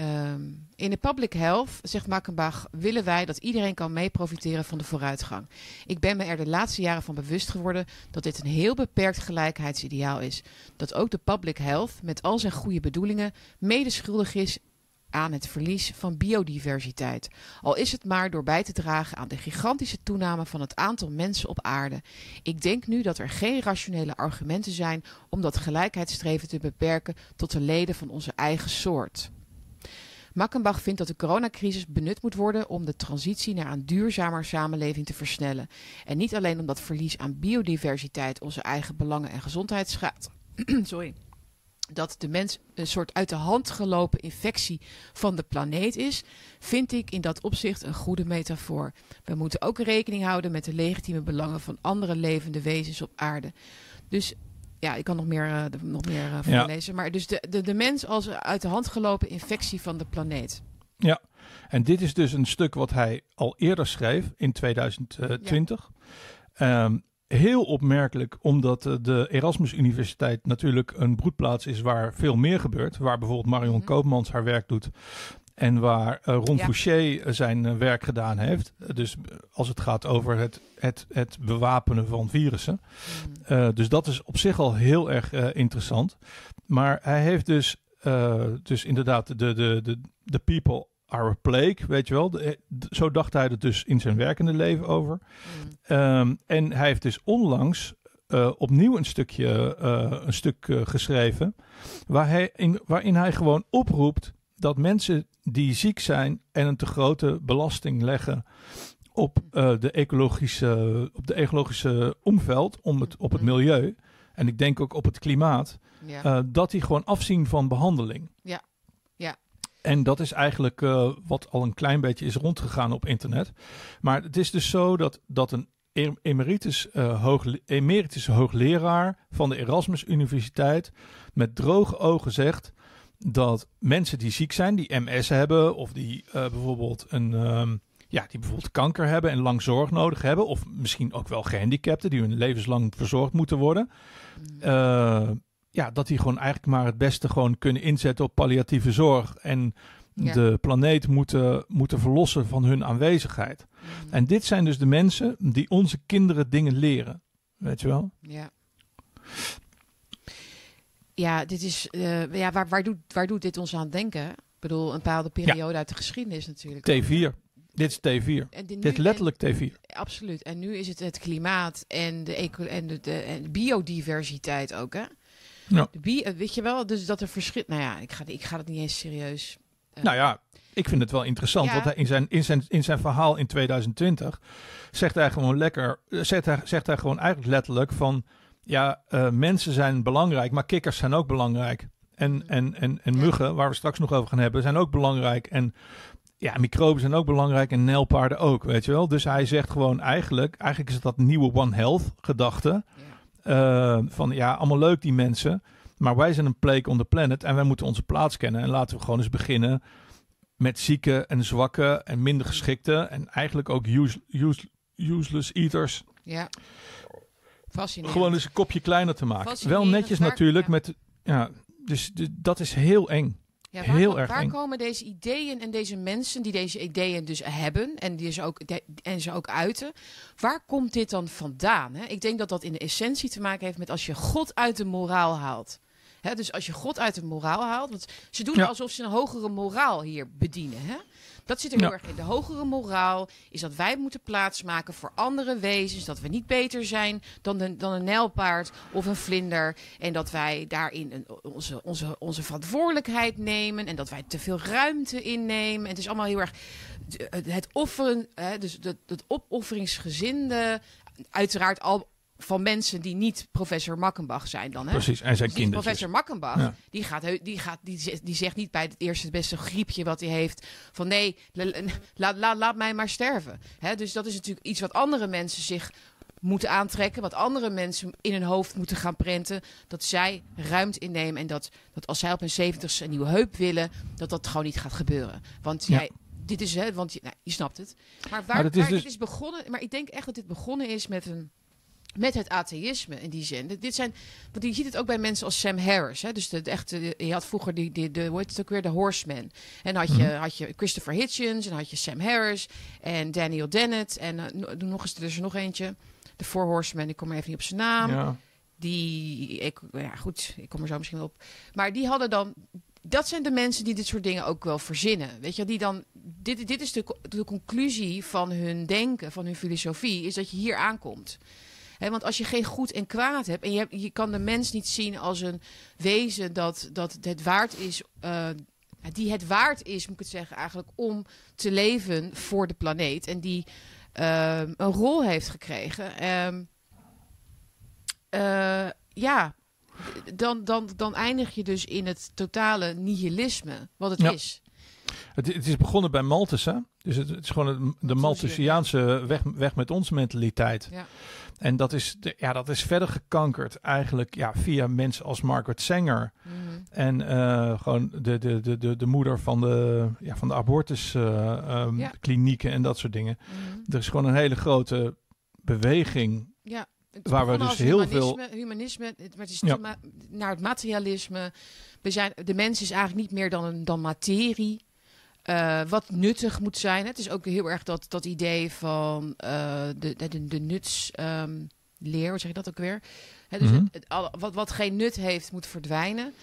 Um, in de public health, zegt Makkenbach, willen wij dat iedereen kan mee profiteren van de vooruitgang. Ik ben me er de laatste jaren van bewust geworden dat dit een heel beperkt gelijkheidsideaal is. Dat ook de public health, met al zijn goede bedoelingen, mede schuldig is aan het verlies van biodiversiteit. Al is het maar door bij te dragen aan de gigantische toename van het aantal mensen op aarde. Ik denk nu dat er geen rationele argumenten zijn om dat gelijkheidsstreven te beperken tot de leden van onze eigen soort. Makkenbach vindt dat de coronacrisis benut moet worden om de transitie naar een duurzamer samenleving te versnellen. En niet alleen omdat verlies aan biodiversiteit onze eigen belangen en gezondheid schaadt. Sorry dat de mens een soort uit de hand gelopen infectie van de planeet is, vind ik in dat opzicht een goede metafoor. We moeten ook rekening houden met de legitieme belangen van andere levende wezens op aarde. Dus ja, ik kan nog meer, uh, nog meer uh, voorlezen. Maar dus de, de, de mens als uit de hand gelopen infectie van de planeet. Ja, en dit is dus een stuk wat hij al eerder schreef in 2020. Ja. Um, heel opmerkelijk, omdat de Erasmus Universiteit natuurlijk een broedplaats is waar veel meer gebeurt. Waar bijvoorbeeld Marion mm -hmm. Koopmans haar werk doet. En waar uh, Ron ja. Fouché zijn uh, werk gedaan heeft. dus als het gaat over het, het, het bewapenen van virussen. Mm. Uh, dus dat is op zich al heel erg interessant. Maar hij heeft dus, dus inderdaad de, de, de, de people are a plague, weet je wel. De, de, zo dacht hij er dus in zijn werkende leven over. Mm. Um, en hij heeft dus onlangs opnieuw een stukje een stuk geschreven. Waar hij in, waarin hij gewoon oproept dat mensen die ziek zijn en een te grote belasting leggen op, uh, de, ecologische, op de ecologische omveld, om het, op het milieu, en ik denk ook op het klimaat, ja. uh, dat die gewoon afzien van behandeling. Ja, ja. En dat is eigenlijk uh, wat al een klein beetje is rondgegaan op internet. Maar het is dus zo dat, dat een emeritus, hoog, emeritus hoogleraar van de Erasmus Universiteit met droge ogen zegt dat mensen die ziek zijn, die MS hebben of die uh, bijvoorbeeld een um, ja, die bijvoorbeeld kanker hebben en lang zorg nodig hebben, of misschien ook wel gehandicapten die hun levenslang verzorgd moeten worden, uh, ja, dat die gewoon eigenlijk maar het beste gewoon kunnen inzetten op palliatieve zorg en ja. de planeet moeten, moeten verlossen van hun aanwezigheid. Mm. En dit zijn dus de mensen die onze kinderen dingen leren, weet je wel? Ja. Ja, dit is, uh, ja waar, waar, doet, waar doet dit ons aan denken? Ik bedoel, een bepaalde periode ja. uit de geschiedenis natuurlijk. T4. Dit is T4. En dit letterlijk en, T4. Absoluut. En nu is het het klimaat en de, eco en de, de, en de biodiversiteit ook, hè? Ja. De bi weet je wel, dus dat er verschil... Nou ja, ik ga, ik ga het niet eens serieus... Uh, nou ja, ik vind het wel interessant. Ja. Want hij in, zijn, in, zijn, in zijn verhaal in 2020 zegt hij gewoon lekker... Zegt hij, zegt hij gewoon eigenlijk letterlijk van ja, uh, mensen zijn belangrijk, maar kikkers zijn ook belangrijk. En, en, en, en muggen, waar we straks nog over gaan hebben, zijn ook belangrijk. En ja, microben zijn ook belangrijk en nijlpaarden ook, weet je wel. Dus hij zegt gewoon eigenlijk, eigenlijk is het dat nieuwe One Health gedachte. Uh, van ja, allemaal leuk die mensen, maar wij zijn een plague on the planet en wij moeten onze plaats kennen. En laten we gewoon eens beginnen met zieke en zwakke en minder geschikte en eigenlijk ook use, use, useless eaters. Ja. Gewoon eens een kopje kleiner te maken. Wel netjes natuurlijk ja. met. Ja, dus, dus dat is heel eng. Ja, waar, heel erg waar eng. komen deze ideeën en deze mensen die deze ideeën dus hebben en, die ze ook, de, en ze ook uiten, waar komt dit dan vandaan? Hè? Ik denk dat dat in de essentie te maken heeft met als je God uit de moraal haalt. Hè, dus als je God uit de moraal haalt, want ze doen alsof ze een hogere moraal hier bedienen. Hè? Dat zit er heel erg in. De hogere moraal is dat wij moeten plaatsmaken voor andere wezens. Dat we niet beter zijn dan, een, dan een nijlpaard of een vlinder. En dat wij daarin een, onze, onze, onze verantwoordelijkheid nemen. En dat wij te veel ruimte innemen. En het is allemaal heel erg het offeren, hè, dus het, het opofferingsgezinde. Uiteraard al van mensen die niet professor Makkenbach zijn dan. Hè? Precies, en zijn dus kinderen. Professor Makkenbach, die, gaat, die, gaat, die, die zegt niet bij het eerste beste griepje wat hij heeft... van nee, laat, laat, laat mij maar sterven. Hè? Dus dat is natuurlijk iets wat andere mensen zich moeten aantrekken. Wat andere mensen in hun hoofd moeten gaan prenten. Dat zij ruimte innemen. En dat, dat als zij op hun zeventigste een nieuwe heup willen... dat dat gewoon niet gaat gebeuren. Want jij... Dit is, hè, want je, nou, je snapt het. Maar waar, maar, is dus... is begonnen. Maar ik denk echt dat dit begonnen is met een met het atheïsme in die zin. Dit zijn, want je ziet het ook bij mensen als Sam Harris. Hè? Dus de, de echte, je had vroeger die, die, de, hoe heet het ook weer, de Horseman. En had je, mhm. had je Christopher Hitchens en had je Sam Harris en Daniel Dennett. En uh, nog eens, er is er nog eentje. De Four Horsemen, ik kom er even niet op zijn naam. Ja. Die, ik, ja goed, ik kom er zo misschien op. Maar die hadden dan dat zijn de mensen die dit soort dingen ook wel verzinnen. Weet je, die dan. Dit, dit is de, de conclusie van hun denken, van hun filosofie, is dat je hier aankomt want als je geen goed en kwaad hebt en je, hebt, je kan de mens niet zien als een wezen dat, dat het waard is. Uh, die het waard is, moet ik het zeggen, eigenlijk om te leven voor de planeet. En die uh, een rol heeft gekregen. Uh, ja, dan, dan, dan eindig je dus in het totale nihilisme, wat het is. Het, het, is begonnen bij Malthus, hè? Dus het, het is gewoon de Malthusiaanse weg, weg met ons mentaliteit. Ja. En dat is, de, ja, dat is verder gekankerd eigenlijk ja, via mensen als Margaret Sanger. Mhm. En uh, gewoon de, de, de, de, de moeder van de, ja, van de abortusklinieken uh, um, en dat soort dingen. Mm Er is gewoon een hele grote beweging. Ja. Waar we dus heel veel. Humanisme, het is ja. naar het materialisme. We zijn, de mens is eigenlijk niet meer dan, een, dan materie. Uh, wat nuttig moet zijn. Het is ook heel erg dat, dat idee van uh, de, de, de nutsleer, um, hoe zeg je dat ook weer? He, dus mm -hmm. het, het, wat, wat geen nut heeft, moet verdwijnen.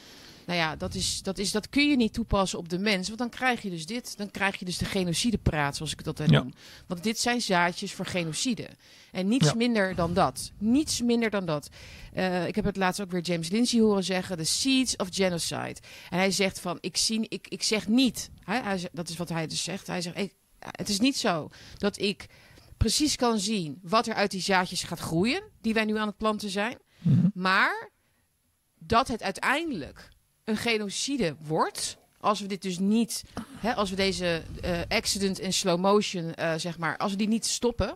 Nou ja, dat, is, dat, is, dat kun je niet toepassen op de mens. Want dan krijg je dus dit. Dan krijg je dus de genocidepraat, zoals ik dat noem. Want dit zijn zaadjes voor genocide. En niets minder dan dat. Niets minder dan dat. Uh, ik heb het laatst ook weer James Lindsay horen zeggen. The seeds of genocide. En hij zegt van, ik, zie, ik, ik zeg niet. Hij, hij, dat is wat hij dus zegt. Hij zegt, ik, het is niet zo dat ik precies kan zien wat er uit die zaadjes gaat groeien. Die wij nu aan het planten zijn. Mm -hmm. Maar dat het uiteindelijk een genocide wordt. Als we dit dus niet, hè, als we deze uh, accident in slow motion, uh, zeg maar, als we die niet stoppen.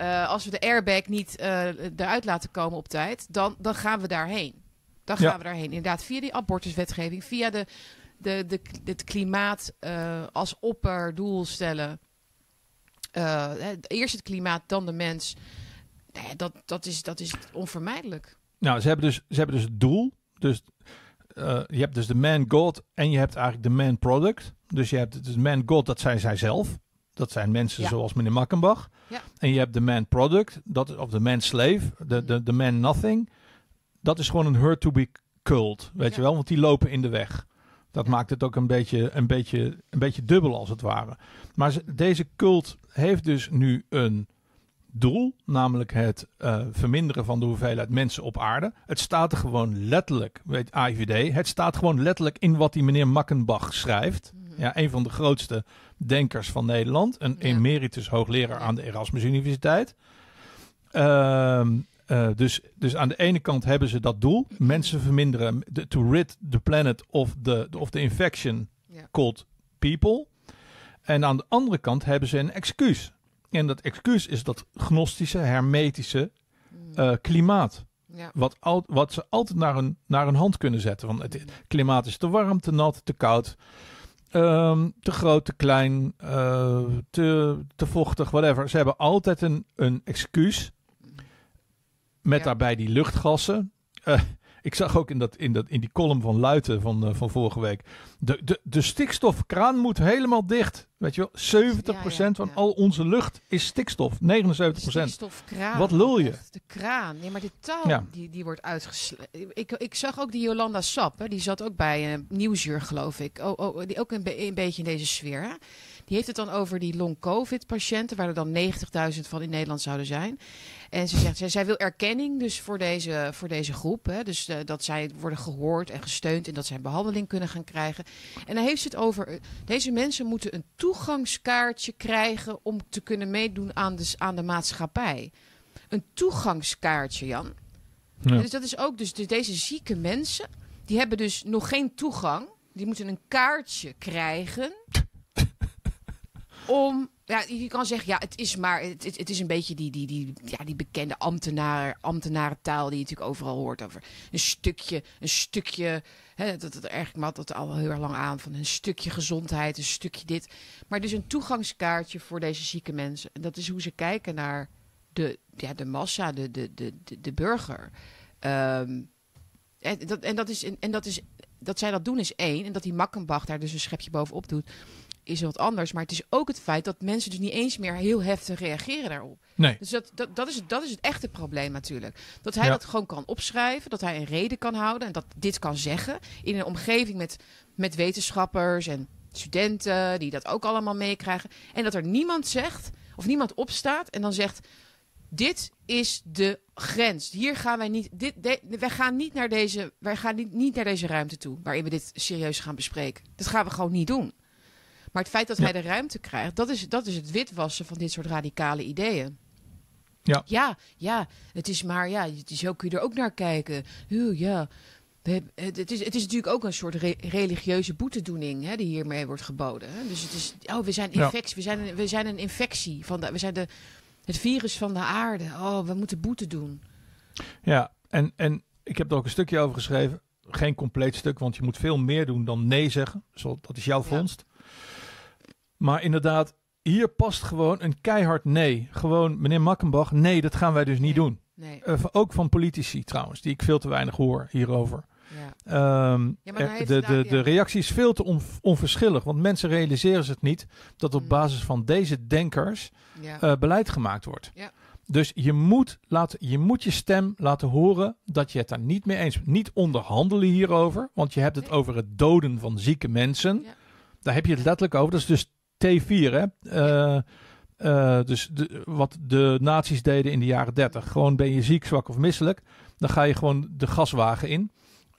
Uh, als we de airbag niet eruit laten komen op tijd, dan, dan gaan we daarheen. Dan gaan we daarheen. Inderdaad, via die abortuswetgeving, via de, de, de, het klimaat als opperdoel stellen. eerst het klimaat, dan de mens. Nee, dat, dat, is, dat is onvermijdelijk. Nou, ze hebben dus, ze hebben dus het doel. Dus uh, je hebt dus de man god en je hebt eigenlijk de man product. Dus je hebt dus man god, dat zijn zij zelf. Dat zijn mensen ja. zoals meneer Makkenbach. Ja. En je hebt de man product, dat, of de man slave, de, de, de man nothing. Dat is gewoon een her to be cult, weet ja. je wel? Want die lopen in de weg. Dat maakt het ook een beetje, een, beetje, een beetje dubbel als het ware. Maar ze, deze cult heeft dus nu een doel, namelijk het uh, verminderen van de hoeveelheid mensen op aarde. Het staat er gewoon letterlijk, weet AIVD, het staat gewoon letterlijk in wat die meneer Makkenbach schrijft. Mm. Ja, een van de grootste denkers van Nederland, een ja. emeritus hoogleraar aan de Erasmus Universiteit. Uh, uh, dus, dus aan de ene kant hebben ze dat doel, mensen verminderen, de, to rid the planet of the, of the infection ja. called people. En aan de andere kant hebben ze een excuus. En dat excuus is dat gnostische, hermetische uh, klimaat. Ja. Wat, al, wat ze altijd naar een, naar een hand kunnen zetten. Want het klimaat is te warm, te nat, te koud. Um, te groot, te klein, uh, te, te vochtig, whatever. Ze hebben altijd een, een excuus. Met ja. daarbij die luchtgassen. Uh, Ik zag ook in, dat, in, dat, in die column van Luiten van, uh, van vorige week. De, de, de stikstofkraan moet helemaal dicht. Weet je wel, 70% van al onze lucht is stikstof. 79%. Stikstofkraan. Wat lul je? De kraan. Nee, maar de taal die, die wordt uitgesloten. Ik, ik zag ook die Jolanda Sap. Hè, die zat ook bij een uh, Nieuwsuur, geloof ik. Oh, oh, die ook een, een beetje in deze sfeer. Hè? Die heeft het dan over die long-covid-patiënten, waar er dan 90.000 van in Nederland zouden zijn. En ze zegt, zij, zij wil erkenning dus voor deze, voor deze groep. Hè? Dus uh, dat zij worden gehoord en gesteund en dat zij behandeling kunnen gaan krijgen. En dan heeft ze het over, uh, deze mensen moeten een toegangskaartje krijgen om te kunnen meedoen aan de, aan de maatschappij. Een toegangskaartje, Jan. Ja. Dus dat is ook, dus deze zieke mensen, die hebben dus nog geen toegang. Die moeten een kaartje krijgen om. Ja, je kan zeggen, ja, het is maar. Het, het, is een beetje die, die, die, ja, die bekende ambtenaar, ambtenarentaal die je natuurlijk overal hoort over. Een stukje, een stukje. Hè, dat, dat eigenlijk mat dat al heel erg lang aan. Van een stukje gezondheid, een stukje dit. Maar dus een toegangskaartje voor deze zieke mensen. En dat is hoe ze kijken naar de, ja, de massa, de, de, de, de, burger. Um, en, dat, en, dat is, en dat is. Dat zij dat doen is één. En dat die Makkenbach daar dus een schepje bovenop doet is wat anders. Maar het is ook het feit dat mensen dus niet eens meer heel heftig reageren daarop. Nee. Dus dat, dat, dat, is, dat is het echte probleem natuurlijk. Dat hij dat gewoon kan opschrijven, dat hij een reden kan houden en dat dit kan zeggen in een omgeving met, met wetenschappers en studenten die dat ook allemaal meekrijgen. En dat er niemand zegt of niemand opstaat en dan zegt: Dit is de grens. Hier gaan wij niet. Dit, de, wij gaan niet naar deze. Wij gaan niet, niet naar deze ruimte toe waarin we dit serieus gaan bespreken. Dat gaan we gewoon niet doen. Maar het feit dat hij de ruimte krijgt, dat is, dat is het witwassen van dit soort radicale ideeën. Ja. ja, ja, het is maar, ja, ook, kun je er ook naar kijken. Oeh, ja, het, is, het is natuurlijk ook een soort religieuze boetedoening hè, die hiermee wordt geboden. Hè? Dus het is, oh, we zijn infectie, we, zijn een, we zijn een infectie van de, we zijn de, het virus van de aarde. Oh, we moeten boete doen. Ja, en, en ik heb er ook een stukje over geschreven. Geen compleet stuk, want je moet veel meer doen dan nee zeggen. Zo, dat is jouw vondst. Maar inderdaad, hier past gewoon een keihard nee. Gewoon, meneer Makkenbach, nee, dat gaan wij dus niet doen. Nee. Uh, ook van politici trouwens, die ik veel te weinig hoor hierover. Ja. Um, ja, de, de, de, de reactie is veel te on, onverschillig, want mensen realiseren het niet dat op mm. basis van deze denkers uh, beleid gemaakt wordt. Dus je moet, laten, je moet je stem laten horen dat je het daar niet mee eens bent. Niet onderhandelen hierover, want je hebt het over het doden van zieke mensen. Daar heb je het letterlijk over. Dat is dus T4, hè? Uh, uh, dus de, wat de nazi's deden in de jaren 30. Gewoon ben je ziek, zwak of misselijk. Dan ga je gewoon de gaswagen in.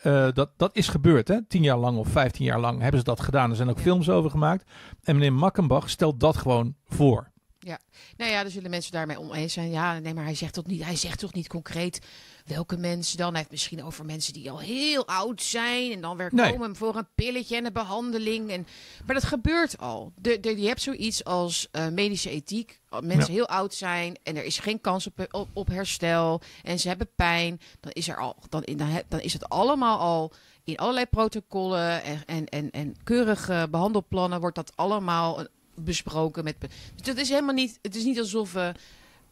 Uh, dat, dat is gebeurd, hè? Tien jaar lang of vijftien jaar lang hebben ze dat gedaan. Er zijn ook ja. films over gemaakt. En meneer Makkenbach stelt dat gewoon voor. Ja, nou ja, er zullen mensen daarmee oneens zijn. Ja, nee, maar hij zegt toch niet, hij zegt toch niet concreet welke mensen dan. Hij heeft misschien over mensen die al heel oud zijn en dan weer nee. komen voor een pilletje en een behandeling. En, maar dat gebeurt al. De, de, je hebt zoiets als uh, medische ethiek. Als mensen ja. heel oud zijn en er is geen kans op, op, op, herstel en ze hebben pijn, dan is er al, dan, dan, dan is het allemaal al in allerlei protocollen en, en, en, en keurige behandelplannen wordt dat allemaal besproken. Met, dus dat is helemaal niet. Het is niet alsof we.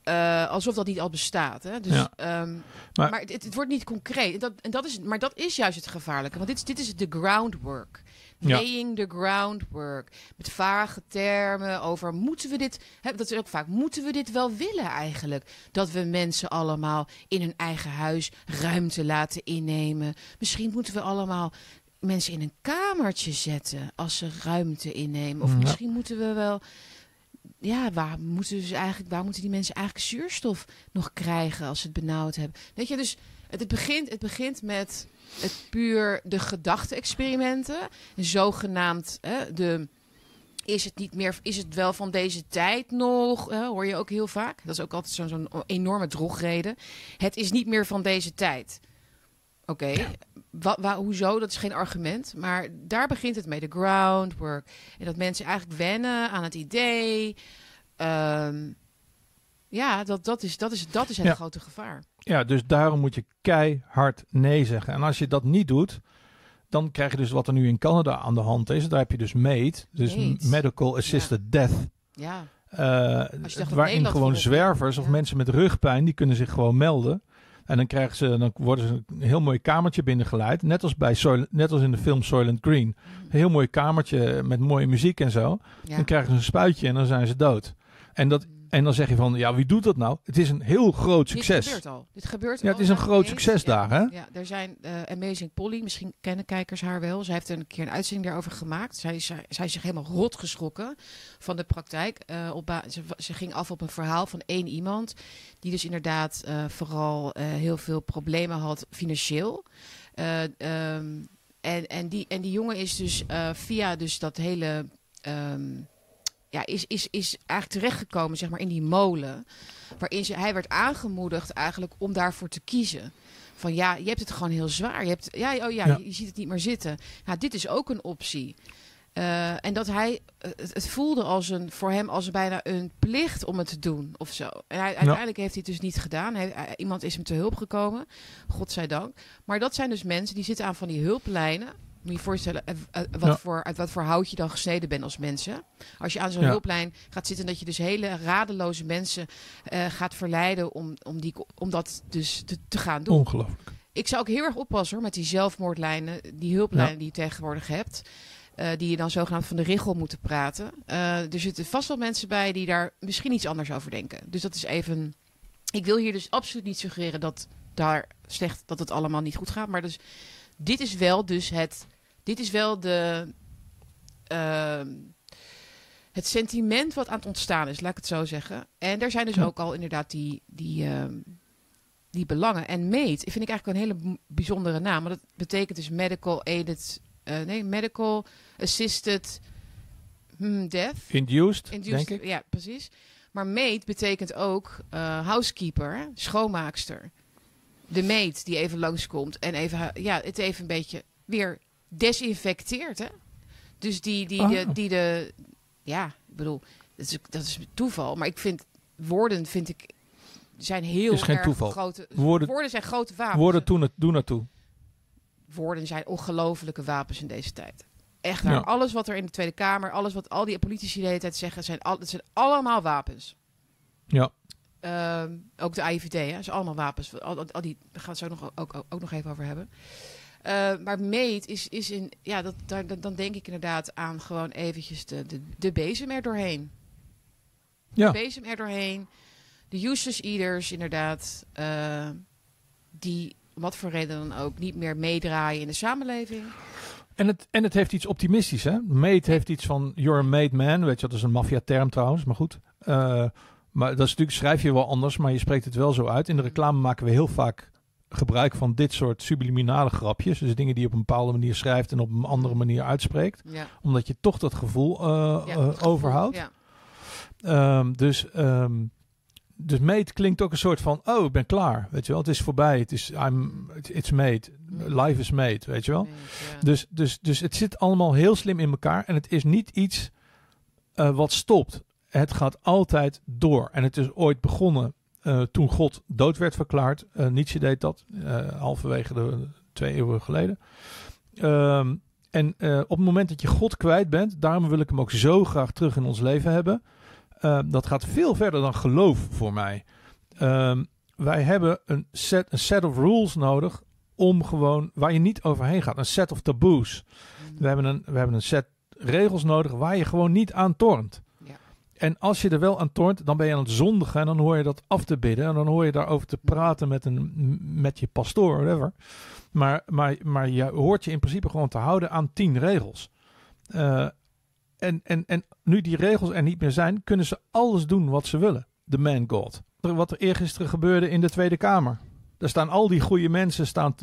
Uh, alsof dat niet al bestaat. Hè? Dus, ja. um, maar, maar het, het, wordt niet concreet. Dat, en dat is, maar dat is juist het gevaarlijke. Want dit, is, dit is de groundwork. Laying ja. the groundwork. Met vage termen over moeten we dit. Hè, dat is ook vaak. Moeten we dit wel willen eigenlijk? Dat we mensen allemaal in hun eigen huis ruimte laten innemen. Misschien moeten we allemaal mensen in een kamertje zetten als ze ruimte innemen. Of ja. misschien moeten we wel. Ja, waar moeten, ze eigenlijk, waar moeten die mensen eigenlijk zuurstof nog krijgen als ze het benauwd hebben? Weet je, dus het, het begint, het begint met het puur de gedachte-experimenten. Zogenaamd hè, de. Is het niet meer, is het wel van deze tijd nog? Hè, hoor je ook heel vaak. Dat is ook altijd zo'n zo enorme drogreden. Het is niet meer van deze tijd. Oké, okay. Hoezo? Dat is geen argument. Maar daar begint het mee, de groundwork. En dat mensen eigenlijk wennen aan het idee. Um, ja, dat, dat, is, dat, is, dat is het ja. grote gevaar. Ja, dus daarom moet je keihard nee zeggen. En als je dat niet doet, dan krijg je dus wat er nu in Canada aan de hand is. Daar heb je dus MAID, dus MAID. Medical Assisted ja. Death. Ja. Uh, waarin gewoon zwervers of mensen met rugpijn, die kunnen zich gewoon melden. En dan krijgen ze, dan worden ze een heel mooi kamertje binnengeleid. Net als, bij Soil, net als in de film Soylent Green. Een heel mooi kamertje met mooie muziek en zo. Dan krijgen ze een spuitje en dan zijn ze dood. En dat en dan zeg je van, ja, wie doet dat nou? Het is een heel groot succes. Dit gebeurt al. Dit gebeurt ja, het is een groot succes daar, hè? Ja, er zijn uh, Amazing Polly, misschien kennen kijkers haar wel. Zij heeft een keer een uitzending daarover gemaakt. Zij, zij, zij is zich helemaal rot geschrokken van de praktijk. Uh, op ze, ze, ging af op een verhaal van één iemand, die dus inderdaad uh, vooral heel veel problemen had financieel. Um, en, en, die, en die jongen is dus via dus dat hele... Um, ja, is, is, is eigenlijk terechtgekomen zeg maar, in die molen. Waarin ze, hij werd aangemoedigd eigenlijk om daarvoor te kiezen. Van ja, je hebt het gewoon heel zwaar. Je, hebt, ja, oh ja, Je, ziet het niet meer zitten. Ja, dit is ook een optie. Uh, en dat hij het, het, voelde als een, voor hem als bijna een plicht om het te doen of zo. En hij, uiteindelijk heeft hij het dus niet gedaan. Hij, iemand is hem te hulp gekomen, godzijdank. Maar dat zijn dus mensen die zitten aan van die hulplijnen moet je je voorstellen eh, eh, wat voor, uit wat voor hout je dan gesneden bent als mensen. Als je aan zo'n hulplijn gaat zitten, dat je dus hele radeloze mensen uh, gaat verleiden om, om, die, om dat dus te, te gaan doen. Ongelooflijk. Ik zou ook heel erg oppassen hoor, met die zelfmoordlijnen, die hulplijnen die je tegenwoordig hebt. Uh, die je dan zogenaamd van de richel moeten praten. Uh, er zitten vast wel mensen bij die daar misschien iets anders over denken. Dus dat is even. Ik wil hier dus absoluut niet suggereren dat daar slecht dat het allemaal niet goed gaat. Maar dus dit is wel dus het dit is wel de, uh, het sentiment wat aan het ontstaan is, laat ik het zo zeggen. En er zijn dus ook al inderdaad die, die, uh, die belangen. En MAID vind ik eigenlijk een hele bijzondere naam. Want dat betekent dus Medical Aided, uh, nee, Medical Assisted hmm, Death. Induced, denk ik. Ja, precies. Maar maid betekent ook uh, housekeeper, schoonmaakster. De maid die even langskomt en even, ja, het even een beetje weer desinfecteert. Hè? Dus die, die, de, oh. die de. Ja, ik bedoel, dat is, dat is toeval. Maar ik vind woorden vind ik zijn heel is geen erg toeval. grote. Woorden, woorden zijn grote wapens. Woorden doen, het, doen naartoe. Woorden zijn ongelofelijke wapens in deze tijd. Echt waar. Alles wat er in de Tweede Kamer, alles wat al die politici de hele tijd zeggen, zijn, al, het zijn allemaal wapens. Ja. Uh, ook de AIVD, hè, zijn allemaal wapens. Al, al die, daar gaan we het zo nog, ook, ook, ook nog even over hebben. Uh, maar meet is, is in, ja, dat, daar, dan denk ik inderdaad aan gewoon eventjes de, de, de bezem er doorheen. Ja. De bezem er doorheen. De useless eaters, inderdaad, uh, die, wat voor reden dan ook, niet meer meedraaien in de samenleving. En het, en het heeft iets optimistisch, hè? Made heeft iets van you're a made man. Weet je, dat is een maffia-term trouwens, maar goed. Uh, maar dat is natuurlijk, schrijf je wel anders, maar je spreekt het wel zo uit. In de reclame maken we heel vaak gebruik van dit soort subliminale grapjes. Dus dingen die je op een bepaalde manier schrijft en op een andere manier uitspreekt. Ja. Omdat je toch dat gevoel, uh, ja, uh, overhoudt. Ja. Um, dus, um, dus made klinkt ook een soort van, oh, ik ben klaar. Weet je wel, het is voorbij. Het is, I'm, it's made. Life is made, weet je wel. dus, dus, dus het zit allemaal heel slim in elkaar. En het is niet iets uh, wat stopt. Het gaat altijd door. En het is ooit begonnen uh, toen God dood werd verklaard. Uh, Nietzsche deed dat uh, halverwege de twee eeuwen geleden. Um, en op het moment dat je God kwijt bent, daarom wil ik hem ook zo graag terug in ons leven hebben. dat gaat veel verder dan geloof voor mij. Um, wij hebben een set, een set of rules nodig om gewoon waar je niet overheen gaat. Een set of taboes. Mm. We, hebben een, we hebben een set regels nodig waar je gewoon niet aan tornt. En als je er wel aan toont, dan ben je aan het zondigen. En dan hoor je dat af te bidden. En dan hoor je daarover te praten met, een, met je pastoor, whatever. Maar, maar, maar je hoort je in principe gewoon te houden aan tien regels. Uh, en, en, en nu die regels er niet meer zijn, kunnen ze alles doen wat ze willen. De man God. Wat er eergisteren gebeurde in de Tweede Kamer. Daar staan al die goede mensen staan,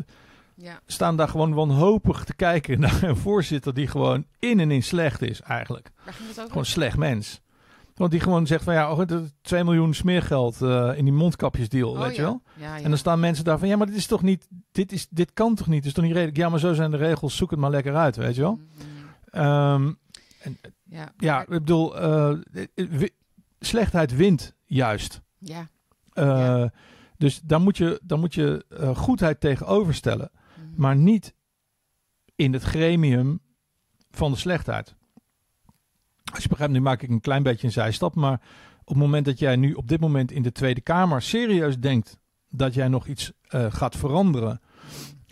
ja. staan daar gewoon wanhopig te kijken naar een voorzitter die gewoon in en in slecht is eigenlijk. Gewoon slecht mens. Want die gewoon zegt van ja, oh, 2 miljoen smeergeld uh, in die mondkapjesdeal, oh, weet je wel? Ja, ja. En dan staan mensen daar van ja, maar dit is toch niet, dit, is, dit kan toch niet? Het is toch niet redelijk? Ja, maar zo zijn de regels, zoek het maar lekker uit, weet je wel? Um, en, ja. ja, ik bedoel, uh, slechtheid wint juist. Ja. Uh, dus daar moet je, daar moet je goedheid tegenover stellen, mm-hmm. maar niet in het gremium van de slechtheid. Als je begrijpt, nu maak ik een klein beetje een zijstap. Maar op het moment dat jij nu op dit moment in de Tweede Kamer serieus denkt dat jij nog iets gaat veranderen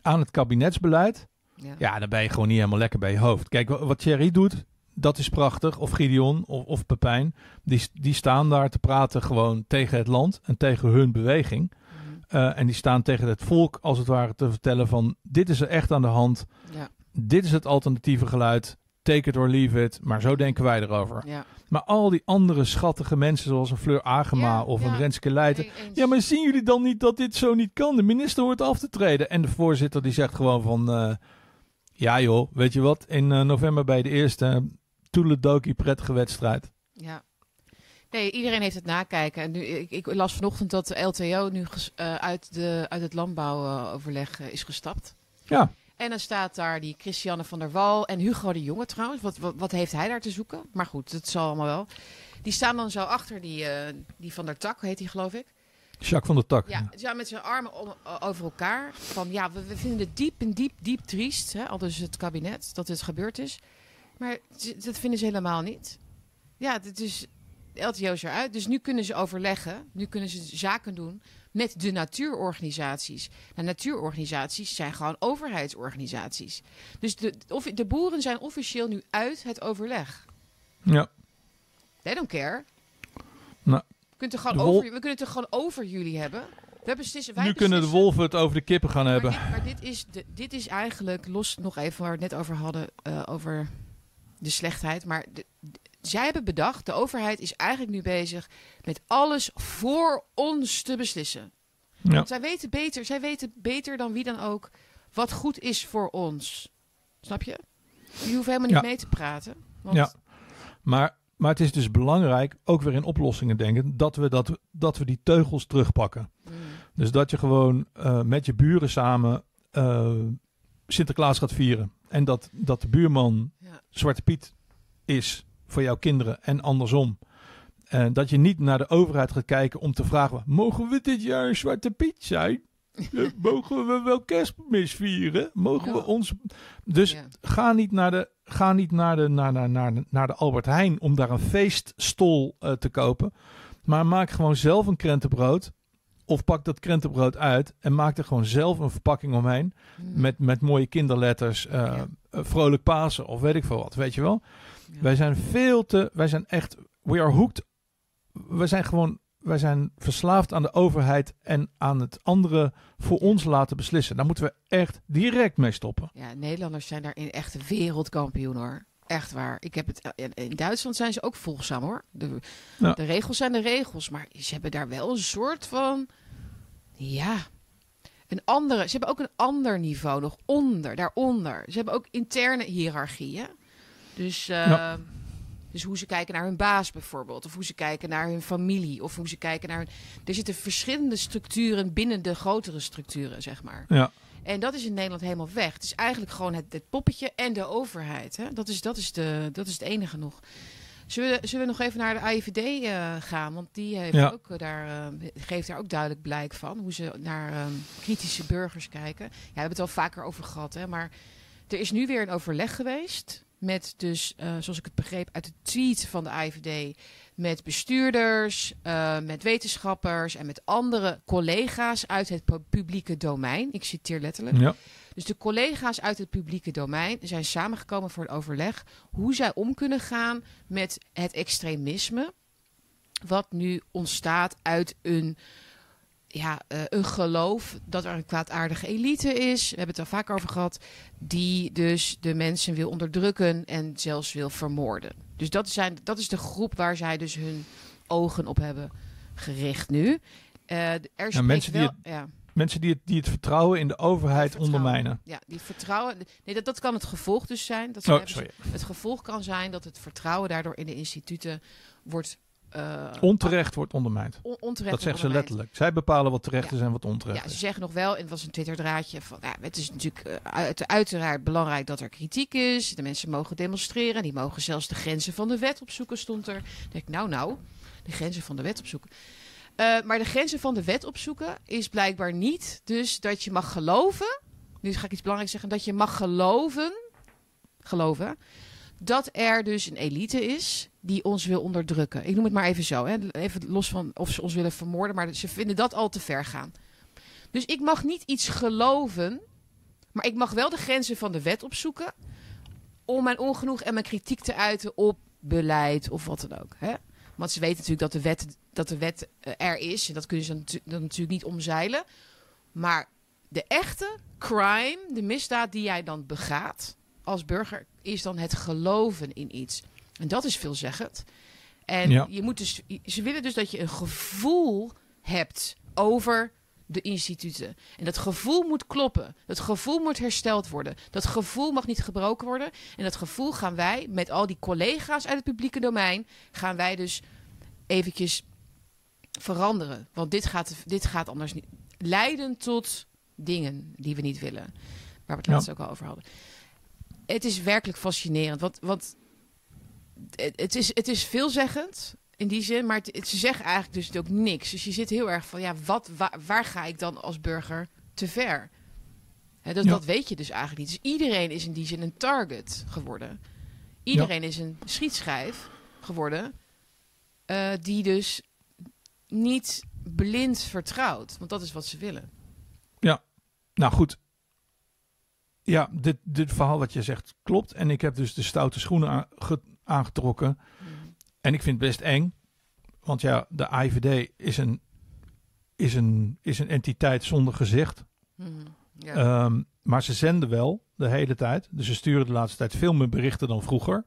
aan het kabinetsbeleid, ja. ja. dan ben je gewoon niet helemaal lekker bij je hoofd. Kijk, wat Thierry doet, dat is prachtig. Of Gideon of, of Pepijn. Die, die staan daar te praten gewoon tegen het land en tegen hun beweging. Mhm. Eh, en die staan tegen het volk als het ware te vertellen van dit is er echt aan de hand. Ja. Dit is het alternatieve geluid. Take it or leave it. Maar zo denken wij erover. Ja. Maar al die andere schattige mensen zoals een Fleur Agema of een Renske Leijten. ja, maar zien jullie dan niet dat dit zo niet kan? De minister hoort af te treden. En de voorzitter die zegt gewoon van... Uh, ja joh, weet je wat? In uh, november bij de eerste toeledoki prettige wedstrijd. Ja. Nee, iedereen heeft het nakijken. En nu, ik, ik las vanochtend dat de LTO nu uh, uit, de, uit het landbouwoverleg is gestapt. Ja. En dan staat daar die Christiane van der Wal en Hugo de Jonge trouwens. Wat, wat, wat heeft hij daar te zoeken? Maar goed, dat zal allemaal wel. Die staan dan zo achter die, uh, die van der Tak, heet die geloof ik. Jacques van der Tak. Ja, ja met zijn armen om, over elkaar. Van ja, we, we, vinden het diep en diep, diep triest. Hè, al dus het kabinet, dat dit gebeurd is. Maar dat vinden ze helemaal niet. Ja, het is LTO is eruit. Dus nu kunnen ze overleggen. Nu kunnen ze zaken doen met de natuurorganisaties. Nou, natuurorganisaties zijn gewoon overheidsorganisaties. Dus de, of, de boeren zijn officieel nu uit het overleg. Ja. They don't care. Nou, kunt er gewoon over, we kunnen het er gewoon over jullie hebben. We beslissen, wij nu kunnen de wolven het over de kippen gaan hebben. Dit, maar dit, is de, dit is eigenlijk, los nog even waar we het net over hadden, uh, over de slechtheid. Maar de, zij hebben bedacht, de overheid is eigenlijk nu bezig met alles voor ons te beslissen. Ja. Want zij weten beter, zij weten beter dan wie dan ook wat goed is voor ons. Snap je? Je hoeft helemaal niet mee te praten. Want... Ja, maar, maar het is dus belangrijk, ook weer in oplossingen denken, dat we, dat, dat we die teugels terugpakken. Mm. Dus dat je gewoon uh, met je buren samen uh, Sinterklaas gaat vieren. En dat, dat de buurman ja. Zwarte Piet is voor jouw kinderen en andersom. En dat je niet naar de overheid gaat kijken om te vragen: mogen we dit jaar een Zwarte Piet zijn? mogen we wel kerstmis vieren? Mogen we ons. Dus ga niet naar de. Ga niet naar de, naar, naar, naar, naar de Albert Heijn om daar een feeststol uh, te kopen. Maar maak gewoon zelf een krentenbrood. Of pak dat krentenbrood uit en maak er gewoon zelf een verpakking omheen. Hmm. Met, met mooie kinderletters. Uh, Vrolijk Pasen of weet ik veel wat. Weet je wel? Wij zijn veel te. Wij zijn echt. We are hooked. We zijn gewoon. Wij zijn verslaafd aan de overheid en aan het andere voor ons laten beslissen. Daar moeten we echt direct mee stoppen. Ja, Nederlanders zijn daarin echt wereldkampioen hoor. Echt waar. Ik heb het, in Duitsland zijn ze ook volgzaam hoor. De, de regels zijn de regels, maar ze hebben daar wel een soort van. Ja, een andere. Ze hebben ook een ander niveau nog onder, daaronder. Ze hebben ook interne hiërarchieën. Dus, uh, dus hoe ze kijken naar hun baas bijvoorbeeld. Of hoe ze kijken naar hun familie. Of hoe ze kijken naar hun... Er zitten verschillende structuren binnen de grotere structuren, zeg maar. Ja. En dat is in Nederland helemaal weg. Het is eigenlijk gewoon het, het poppetje en de overheid. Hè? Dat, is, dat, is de, dat is het enige nog. Zullen we, zullen we nog even naar de AIVD uh, eh, gaan? Want die heeft ja. ook uh, daar, uh, geeft daar ook duidelijk blijk van. Hoe ze naar ehm, kritische burgers kijken. Ja, we hebben het al vaker over gehad. Hè? Maar er is nu weer een overleg geweest met dus, uh, zoals ik het begreep uit de tweet van de IVD, met bestuurders, uh, met wetenschappers en met andere collega's uit het publieke domein. Ik citeer letterlijk. Ja. Dus de collega's uit het publieke domein zijn samengekomen voor een overleg hoe zij om kunnen gaan met het extremisme. Wat nu ontstaat uit een ja, uh, een geloof dat er een kwaadaardige elite is. We hebben het er vaak over gehad. Die dus de mensen wil onderdrukken en zelfs wil vermoorden. Dus dat, zijn, dat is de groep waar zij dus hun ogen op hebben gericht nu. Uh, er ja, mensen, wel, die het, ja. mensen die het, die het vertrouwen in de overheid ondermijnen. Ja, die vertrouwen. Nee, dat, dat kan het gevolg dus zijn. Dat oh, sorry. Het gevolg kan zijn dat het vertrouwen daardoor in de instituten wordt uh, onterecht wordt ondermijnd. onterecht dat zeggen ze letterlijk. Zij bepalen wat terecht is en wat onterecht ja, Ze zeggen nog wel, en het was een Twitter-draadje, van ja, het is natuurlijk uh, uit, uiteraard belangrijk dat er kritiek is. De mensen mogen demonstreren. Die mogen zelfs de grenzen van de wet opzoeken, stond er. Dan denk ik, nou, nou, de grenzen van de wet opzoeken. Uh, maar de grenzen van de wet opzoeken is blijkbaar niet dus dat je mag geloven. Nu ga ik iets belangrijks zeggen. Dat je mag geloven, geloven, dat er dus een elite is die ons wil onderdrukken. Ik noem het maar even zo. Hè. Even los van of ze ons willen vermoorden, maar ze vinden dat al te ver gaan. Dus ik mag niet iets geloven, maar ik mag wel de grenzen van de wet opzoeken om mijn ongenoeg en mijn kritiek te uiten op beleid of wat dan ook. Hè? Want ze weten natuurlijk dat de wet, dat de wet eh, er is. En dat kunnen ze dan natuurlijk niet omzeilen. Maar de echte crime, de misdaad die jij dan begaat als burger, is dan het geloven in iets. En dat is veelzeggend. En je moet dus, ze willen dus dat je een gevoel hebt over de instituten. En dat gevoel moet kloppen. Dat gevoel moet hersteld worden. Dat gevoel mag niet gebroken worden. En dat gevoel gaan wij met al die collega's uit het publieke domein, gaan wij dus eventjes veranderen. Want dit gaat, dit gaat anders niet leiden tot dingen die we niet willen. Waar we het laatst ook al over hadden. Het is werkelijk fascinerend. Want, want het, is, het is veelzeggend in die zin, maar het, ze zeggen eigenlijk dus ook niks. Dus je zit heel erg van, ja, wat, waar, ga ik dan als burger te ver? dat, dat weet je dus eigenlijk niet. Dus iedereen is in die zin een target geworden. Iedereen is een schietschijf geworden, uh, die dus niet blind vertrouwt. Want dat is wat ze willen. Ja, nou goed. Ja, dit, dit verhaal wat je zegt klopt. En ik heb dus de stoute schoenen aangetrokken. En ik vind het best eng. Want ja, de IVD is een, is een, is een entiteit zonder gezicht. Mhm, ja. Ehm, maar ze zenden wel de hele tijd. Dus ze sturen de laatste tijd veel meer berichten dan vroeger.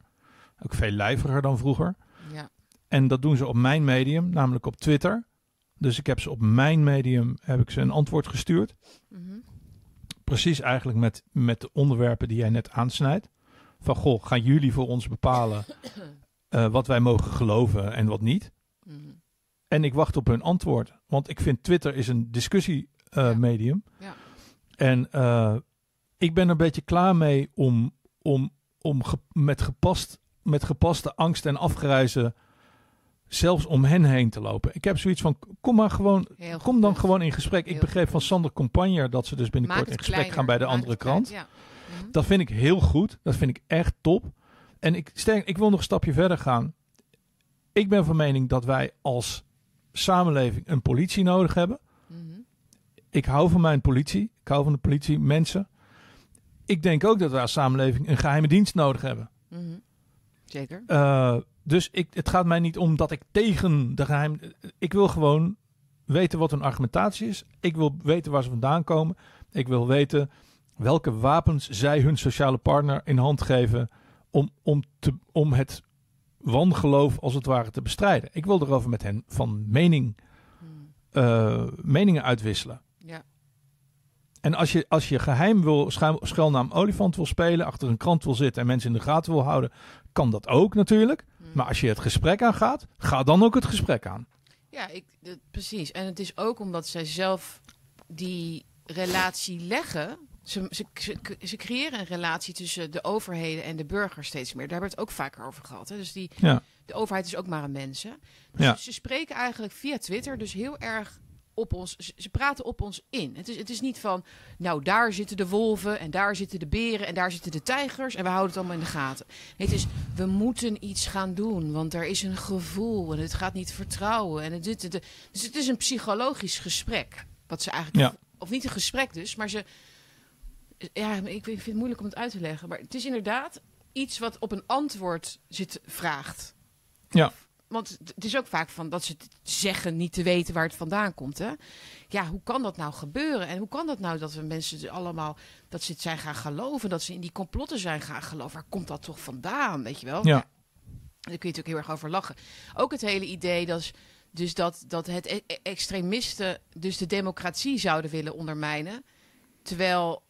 Ook veel lijviger dan vroeger. Ja. En dat doen ze op mijn medium, namelijk op Twitter. Dus ik heb ze op mijn medium heb ik ze een antwoord gestuurd. Mhm. Precies eigenlijk met, met de onderwerpen die jij net aansnijdt. Van goh, gaan jullie voor ons bepalen uh, wat wij mogen geloven en wat niet. Mm En ik wacht op hun antwoord. Want ik vind Twitter is een discussiemedium. Uh, ja. ja. En uh, ik ben er een beetje klaar mee om, om, om ge met, gepast, met gepaste angst en afgrijzen zelfs om hen heen te lopen. Ik heb zoiets van, kom maar gewoon, kom dan gewoon in gesprek. ik begreep van Sander Compagner dat ze dus binnenkort in gesprek gaan bij de andere krant. ja. Mhm. Dat vind ik heel goed. Dat vind ik echt top. En ik, sterk, ik wil nog een stapje verder gaan. Ik ben van mening dat wij als samenleving een politie nodig hebben. Mhm. Ik hou van mijn politie. Ik hou van de politie, mensen. Ik denk ook dat wij als samenleving een geheime dienst nodig hebben. Mhm. Zeker. Uh, dus ik, het gaat mij niet om dat ik tegen de geheim. Ik wil gewoon weten wat hun argumentatie is. Ik wil weten waar ze vandaan komen. Ik wil weten welke wapens zij hun sociale partner in hand geven om, om, te, om het wangeloof als het ware te bestrijden. Ik wil erover met hen van mening, hmm. uh, meningen uitwisselen. Ja. En als je, als je geheim wil, schuilnaam olifant wil spelen, achter een krant wil zitten en mensen in de gaten wil houden, kan dat ook natuurlijk. Maar als je het gesprek aangaat, ga dan ook het gesprek aan. Ja, ik, precies. En het is ook omdat zij zelf die relatie leggen ze, ze, ze, creëren een relatie tussen de overheden en de burger steeds meer. Daar hebben we het ook vaker over gehad. Hè? Dus die, ja. de overheid is ook maar een mensen. Dus ja. ze spreken eigenlijk via Twitter dus heel erg op ons. Ze praten op ons in. Het is, het is niet van, nou daar zitten de wolven en daar zitten de beren en daar zitten de tijgers en we houden het allemaal in de gaten. het is, we moeten iets gaan doen, want er is een gevoel en het gaat niet vertrouwen. En het, dus het is een psychologisch gesprek. Wat ze eigenlijk, of niet een gesprek dus, maar ze, ja, ik vind het moeilijk om het uit te leggen. Maar het is inderdaad iets wat op een antwoord zit, vraagt. Ja. Want het is ook vaak van dat ze zeggen niet te weten waar het vandaan komt. Hè? Ja, hoe kan dat nou gebeuren? En hoe kan dat nou dat we mensen allemaal dat ze het zijn gaan geloven, dat ze in die complotten zijn gaan geloven? Waar komt dat toch vandaan? Weet je wel? Ja. Daar kun je natuurlijk heel erg over lachen. Ook het hele idee dat, dus dat, dat het e-, e extremisten dus de democratie zouden willen ondermijnen. Terwijl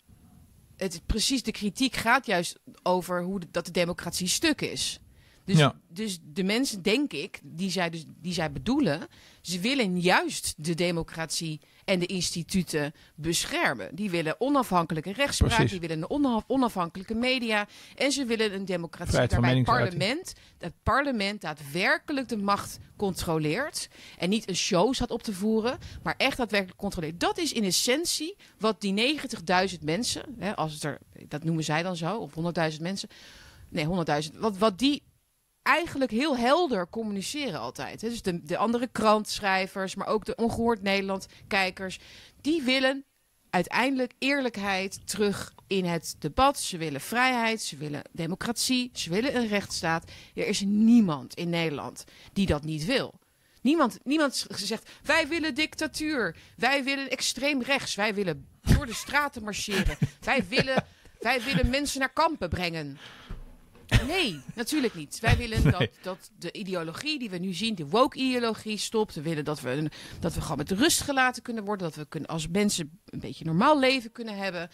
het, precies de kritiek gaat juist over hoe dat de democratie stuk is. Dus, ja. dus de mensen, denk ik, die zij, dus, die zij bedoelen, ze willen juist de democratie en de instituten beschermen. Die willen onafhankelijke rechtspraak, die willen een onafhankelijke media en ze willen een democratie waarbij het parlement, het parlement daadwerkelijk de macht controleert en niet een show staat op te voeren, maar echt daadwerkelijk controleert. Dat is in essentie wat die 90.000 mensen, hè, als het er, dat noemen zij dan zo, of 100.000 mensen, nee 100.000, wat, wat die eigenlijk heel helder communiceren altijd. Dus de, de andere krantschrijvers, maar ook de Ongehoord Nederland kijkers, die willen uiteindelijk eerlijkheid terug in het debat. Ze willen vrijheid, ze willen democratie, ze willen een rechtsstaat. Er is niemand in Nederland die dat niet wil. Niemand, niemand zegt, wij willen dictatuur, wij willen extreem rechts, wij willen door de straten marcheren, wij willen, wij willen mensen naar kampen brengen. Nee, natuurlijk niet. Wij willen dat, dat de ideologie die we nu zien, de woke-ideologie, stopt. We willen dat we, dat we gewoon met rust gelaten kunnen worden. Dat we kunnen, als mensen een beetje normaal leven kunnen hebben.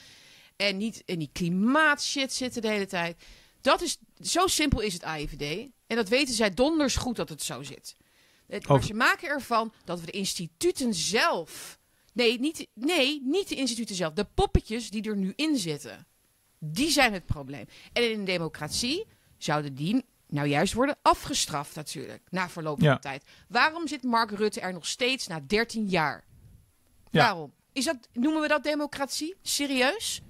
En niet in die klimaatshit zitten de hele tijd. Dat is, zo simpel is het AIVD. En dat weten zij donders goed dat het zo zit. Maar ze maken ervan dat we de instituten zelf. Nee niet, nee, niet de instituten zelf. De poppetjes die er nu in zitten. Die zijn het probleem. En in een democratie zouden die nou juist worden afgestraft natuurlijk, na verloop van tijd. Waarom zit Mark Rutte er nog steeds na 13 jaar? Ja. Waarom? Is dat, noemen we dat democratie? Serieus?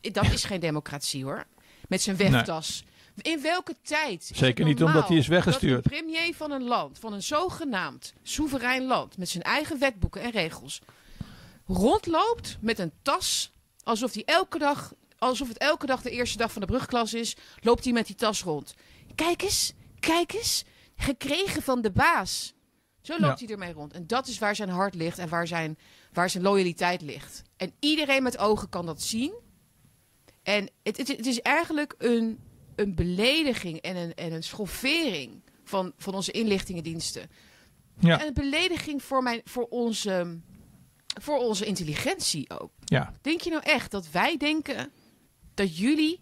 dat is geen democratie hoor. Met zijn wegtas. In welke tijd? Zeker niet omdat hij is weggestuurd. Dat een premier van een land, van een zogenaamd soeverein land, met zijn eigen wetboeken en regels, rondloopt met een tas alsof hij elke dag alsof het elke dag de eerste dag van de brugklas is, loopt hij met die tas rond. Kijk eens, kijk eens, gekregen van de baas. Zo loopt hij ermee rond. En dat is waar zijn hart ligt en waar zijn, waar zijn loyaliteit ligt. En iedereen met ogen kan dat zien. En het, het, het is eigenlijk een, een belediging en een, en een schoffering van, van onze inlichtingendiensten. Ja. En een belediging voor, mijn, voor, onze, voor onze intelligentie ook. Ja. Denk je nou echt dat wij denken dat jullie,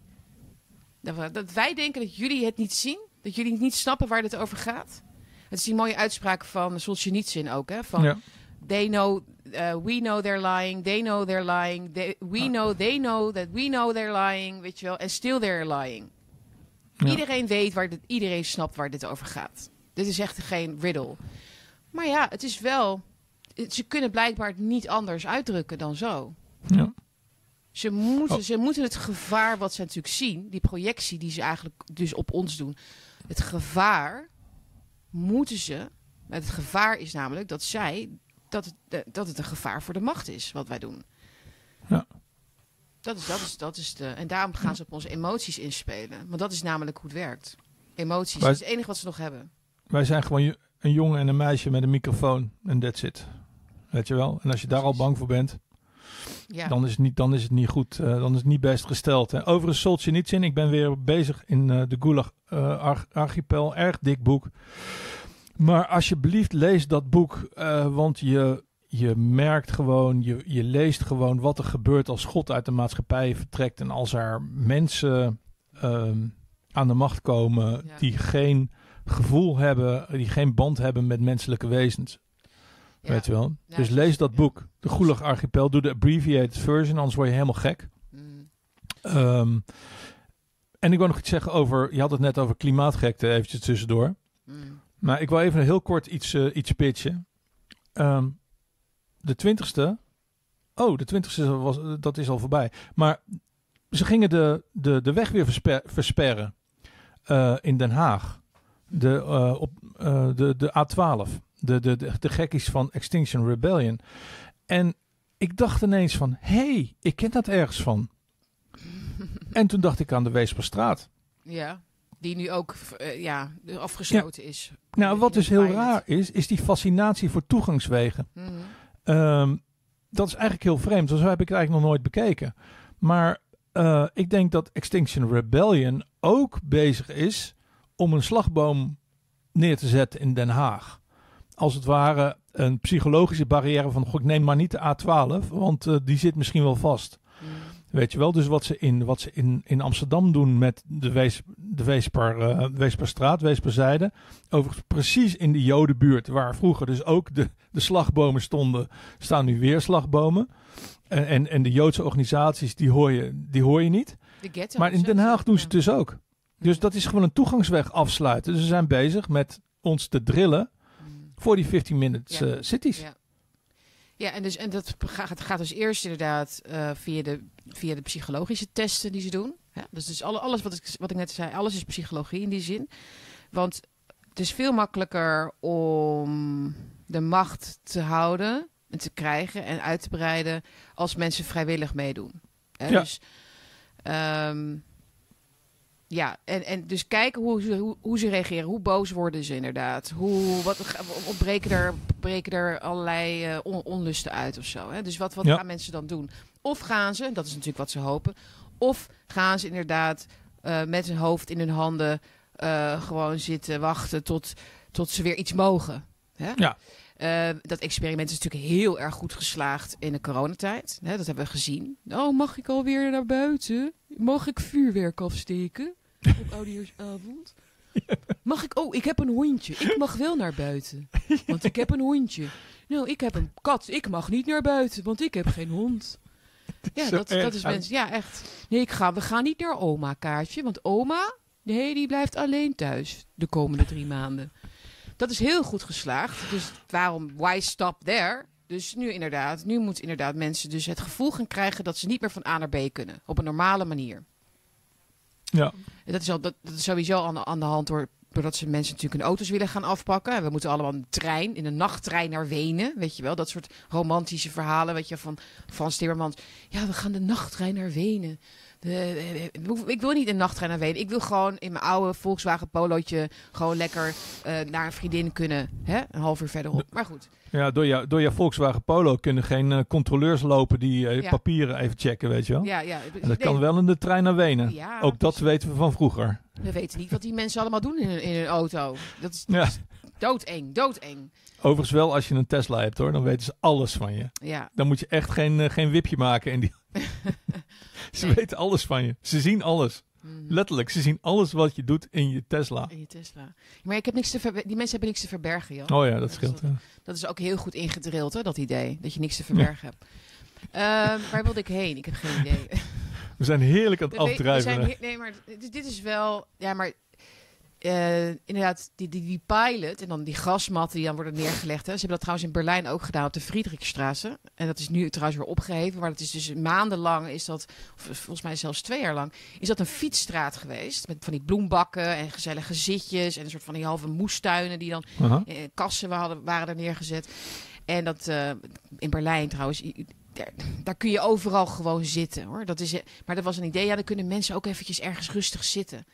dat wij denken dat jullie het niet zien? Dat jullie niet snappen waar dit over gaat? Het is die mooie uitspraak van Solzhenitsyn ook, hè? Van, ja. They know, uh, we know they're lying, they know they're lying, they, we ah. know, they know that we know they're lying, weet je wel, en still they're lying. Iedereen weet waar dit, iedereen snapt waar dit over gaat. Dit is echt geen riddle. Maar ja, het is wel, ze kunnen blijkbaar niet anders uitdrukken dan zo. Ja. Ze moeten, oh. ze moeten het gevaar wat ze natuurlijk zien, die projectie die ze eigenlijk dus op ons doen, het gevaar moeten ze. Het gevaar is namelijk dat zij dat het, dat het een gevaar voor de macht is wat wij doen. Ja. Dat is, dat is, dat is de. En daarom gaan ze op onze emoties inspelen. Want dat is namelijk hoe het werkt. Emoties. dat is het enige wat ze nog hebben. Wij zijn gewoon een jongen en een meisje met een microfoon. En that's it. Weet je wel? En als je daar al bang voor bent. Ja. Dan, is het niet, dan is het niet goed. Uh, dan is het niet best gesteld. Hè. Overigens, in. Ik ben weer bezig in uh, de Gulag uh, Archipel. Erg dik boek. Maar alsjeblieft, lees dat boek. want je, je merkt gewoon, je, je leest gewoon wat er gebeurt als God uit de maatschappij vertrekt. En als er mensen ehm, aan de macht komen die geen gevoel hebben, die geen band hebben met menselijke wezens. Weet je wel? dus lees dat boek, De Gulag Archipel. Doe de abbreviated version, anders word je helemaal gek. Mm. Ehm, en ik wil nog iets zeggen over, je had het net over klimaatgekte, eventjes tussendoor. Mm. Maar ik wil even heel kort iets, uh, iets pitchen. Ehm, de twintigste, oh, de twintigste was, dat is al voorbij. Maar ze gingen de, de, de weg weer versperren uh, in Den Haag. De, uh, op, de, de A12 de, de, de, de gekkies van Extinction Rebellion. En ik dacht ineens van, hé, hey, ik ken dat ergens van. en toen dacht ik aan de Weesperstraat. Ja, die nu ook uh, ja, afgesloten is. Nou, wat dus heel raar is, is die fascinatie voor toegangswegen. Mhm. Ehm, dat is eigenlijk heel vreemd, zo heb ik het eigenlijk nog nooit bekeken. Maar uh, ik denk dat Extinction Rebellion ook bezig is om een slagboom neer te zetten in Den Haag als het ware een psychologische barrière van, goh, ik neem maar niet de A12, want uh, die zit misschien wel vast. Mm. Weet je wel, dus wat ze in, wat ze in, in Amsterdam doen met de, Wees, de Weesper, uh, Weesperstraat, Weesperzijde, overigens precies in de Jodenbuurt, waar vroeger dus ook de, de slagbomen stonden, staan nu weer slagbomen. En, en, en de Joodse organisaties, die hoor je, die hoor je niet. maar in Den Haag doen ze het dus ook. Dus dat is gewoon een toegangsweg afsluiten. Dus ze zijn bezig met ons te drillen voor die 15 minutes ja. uh, cities. Ja. Ja, en, dus, en dat gaat, gaat dus eerst inderdaad uh, via, de, via de psychologische testen die ze doen. Ja, dus, dus alle, alles wat ik, wat ik net zei, alles is psychologie in die zin. Want het is veel makkelijker om de macht te houden en te krijgen en uit te breiden als mensen vrijwillig meedoen. Hè? Ja. Dus, ehm, ja, en, en dus kijken hoe ze, hoe, hoe ze reageren. Hoe boos worden ze inderdaad? Hoe, wat, breken er, breken er allerlei eh, on- onlusten uit of zo? Hè? Dus wat, wat Ja. gaan mensen dan doen? Of gaan ze, dat is natuurlijk wat ze hopen, of gaan ze inderdaad eh, met hun hoofd in hun handen eh, gewoon zitten wachten tot, tot ze weer iets mogen? Hè? Ja. Dat experiment is natuurlijk heel erg goed geslaagd in de coronatijd. Hè, dat hebben we gezien. Oh, mag ik alweer naar buiten? Mag ik vuurwerk afsteken op oudejaarsavond? Mag ik? Oh, ik heb een hondje. Ik mag wel naar buiten, want ik heb een hondje. Nou, ik heb een kat. Ik mag niet naar buiten, want ik heb geen hond. Ja, dat, dat is mensen. Ja, echt. Nee, ik ga, we gaan niet naar oma, Kaartje. Want oma, nee, die blijft alleen thuis de komende drie maanden. Dat is heel goed geslaagd. Dus waarom, why stop there? Dus nu inderdaad, nu moeten inderdaad mensen dus het gevoel gaan krijgen dat ze niet meer van A naar B kunnen. Op een normale manier. Ja. Dat is, al, dat, is sowieso aan de, aan de hand door, doordat ze mensen natuurlijk hun auto's willen gaan afpakken. En we moeten allemaal een trein, in een nachttrein naar Wenen. Weet je wel, dat soort romantische verhalen weet je, van Frans Timmermans. Ja, we gaan de nachttrein naar Wenen. De, de- ik wil niet een nachttrein naar Wenen. Ik wil gewoon in mijn oude Volkswagen Polootje gewoon lekker eh, naar een vriendin kunnen. Hè? Een half uur verderop. Maar goed. Ja, door, jou, door jouw Volkswagen Polo kunnen geen eh, controleurs lopen die eh, Ja. papieren even checken, weet je wel. Ja, ja. En dat kan wel in de trein naar Wenen. Ja, Ook dat weten we van vroeger. We weten niet wat die mensen allemaal doen in hun, in hun auto. Dat is, Ja. doodeng, doodeng. Overigens wel als je een Tesla hebt hoor, dan weten ze alles van je. Ja, Dan moet je echt geen, eh, geen wipje maken. In die... ze Nee. weten alles van je. Ze zien alles. Mhm. Letterlijk, ze zien alles wat je doet in je Tesla. in je Tesla. Maar ik heb niks te die mensen hebben niks te verbergen, joh. Oh ja, dat dat scheelt. ja. Dat is ook heel goed ingedrild, hè, dat idee. Dat je niks te verbergen hebt. Ehm, waar wilde ik heen? Ik heb geen idee. We zijn heerlijk aan het afdrijven. nee, maar dit, dit is wel... Ja, maar... eh, inderdaad, die, die, die pilot en dan die grasmatten die dan worden neergelegd. Hè. Ze hebben dat trouwens in Berlijn ook gedaan op de Friedrichstraße. En dat is nu trouwens weer opgeheven. Maar dat is dus maandenlang is dat, of volgens mij zelfs twee jaar lang, is dat een fietsstraat geweest. Met van die bloembakken en gezellige zitjes en een soort van die halve moestuinen die dan eh, kassen hadden, waren er neergezet. En dat eh, in Berlijn trouwens. Daar, daar kun je overal gewoon zitten hoor. Dat is, maar dat was een idee. Ja, dan kunnen mensen ook eventjes ergens rustig zitten.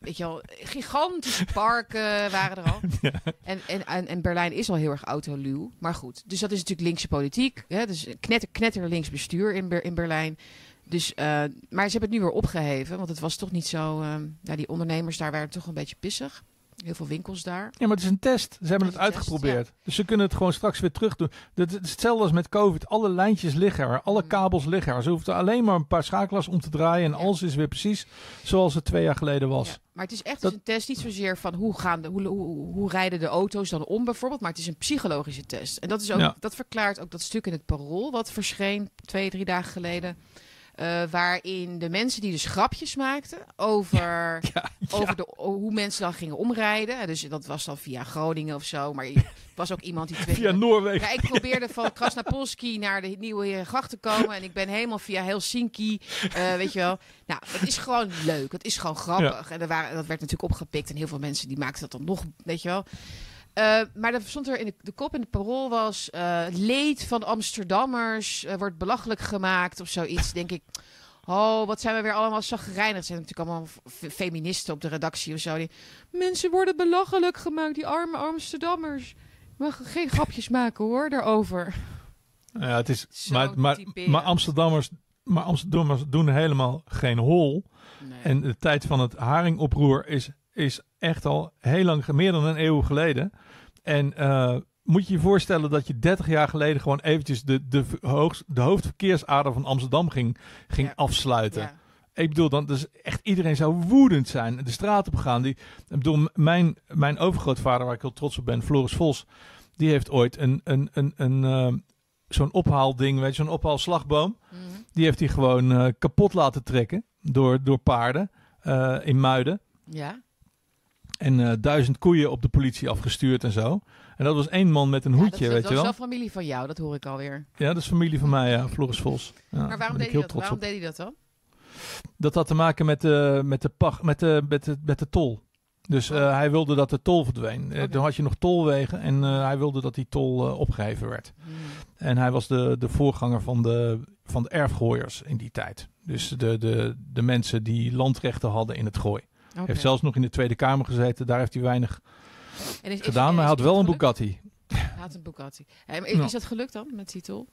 Weet je wel, gigantische parken waren er al. En, en, en, en Berlijn is al heel erg autoluw. Maar goed, dus dat is natuurlijk linkse politiek. Hè? Dus knetter, knetter links bestuur in, Ber- in Berlijn. Dus, eh, maar ze hebben het nu weer opgeheven. Want het was toch niet zo... eh, ja, die ondernemers daar waren toch een beetje pissig. Heel veel winkels daar. Ja, maar het is een test. Ze hebben Het test, uitgeprobeerd. Dus ze kunnen het gewoon straks weer terug doen. Dat is hetzelfde als met COVID. Alle lijntjes liggen er. Alle Mm. kabels liggen er. Ze hoeven alleen maar een paar schakelaars om te draaien. En alles is weer precies zoals het twee jaar geleden was. Ja, maar het is echt Dat- dus een test, niet zozeer van hoe, gaan de, hoe, hoe, hoe rijden de auto's dan om bijvoorbeeld, maar het is een psychologische test. En dat, is ook, Ja. dat verklaart ook dat stuk in het parool wat verscheen twee, drie dagen geleden. Eh, waarin de mensen die dus grapjes maakten over, Ja, over de, hoe mensen dan gingen omrijden. Dus dat was dan via Groningen of zo. Maar er was ook iemand die Via Noorwegen. ja, ik probeerde van Krasnapolski naar de Nieuwe Herengracht te komen. En ik ben helemaal via Helsinki, eh, weet je wel. Nou, het is gewoon leuk. Het is gewoon grappig. En er waren, dat werd natuurlijk opgepikt. En heel veel mensen die maakten dat dan nog, weet je wel. Eh, maar er stond er in de, de kop in het parool was... eh, leed van Amsterdammers eh, wordt belachelijk gemaakt of zoiets. Denk ik, oh, wat zijn we weer allemaal zagrijnig. Er zijn natuurlijk allemaal feministen op de redactie of zo. Die, Mensen worden belachelijk gemaakt, die arme Amsterdammers. We mogen geen grapjes maken hoor, daarover. Ja, het is, Zo maar, maar, maar, Amsterdammers, maar Amsterdammers doen helemaal geen hol. Nee. En de tijd van het haringoproer is, is echt al heel lang, meer dan een eeuw geleden. En eh, moet je je voorstellen dat je 30 jaar geleden gewoon eventjes de, de, hoogst, de hoofdverkeersader van Amsterdam ging, ging Ja. afsluiten. Ja. Ik bedoel, dan, dus echt iedereen zou woedend zijn. De straat op gaan. Die, ik bedoel, mijn, mijn overgrootvader, waar ik heel trots op ben, Floris Vos, die heeft ooit een, een, een, een, eh, zo'n ophaalding, weet je, zo'n ophaalslagboom. Mhm. Die heeft hij gewoon eh, kapot laten trekken door, door paarden eh, in Muiden. ja. En eh, duizend koeien op de politie afgestuurd en zo. En dat was één man met een Ja, hoedje, dat, weet dat je is wel. wel familie van jou, dat hoor ik alweer. Ja, dat is familie van mij, ja, Floris Vos. Ja, maar waarom deed, hij dat? waarom deed hij dat dan? Dat had te maken met de, met de, pach, met de, met de, met de tol. Dus uh, hij wilde dat de tol verdween. Okay. toen had je nog tolwegen en uh, hij wilde dat die tol opgeheven werd. Hmm. En hij was de, de voorganger van de, van de erfgooiers in die tijd. Dus de, de, de mensen die landrechten hadden in het gooi. Okay. Heeft zelfs nog in de Tweede Kamer gezeten. Daar heeft hij weinig is, gedaan, is, maar hij had wel een Bugatti. Hij had een Bugatti. Is, is, dat gelukt dan met die tol?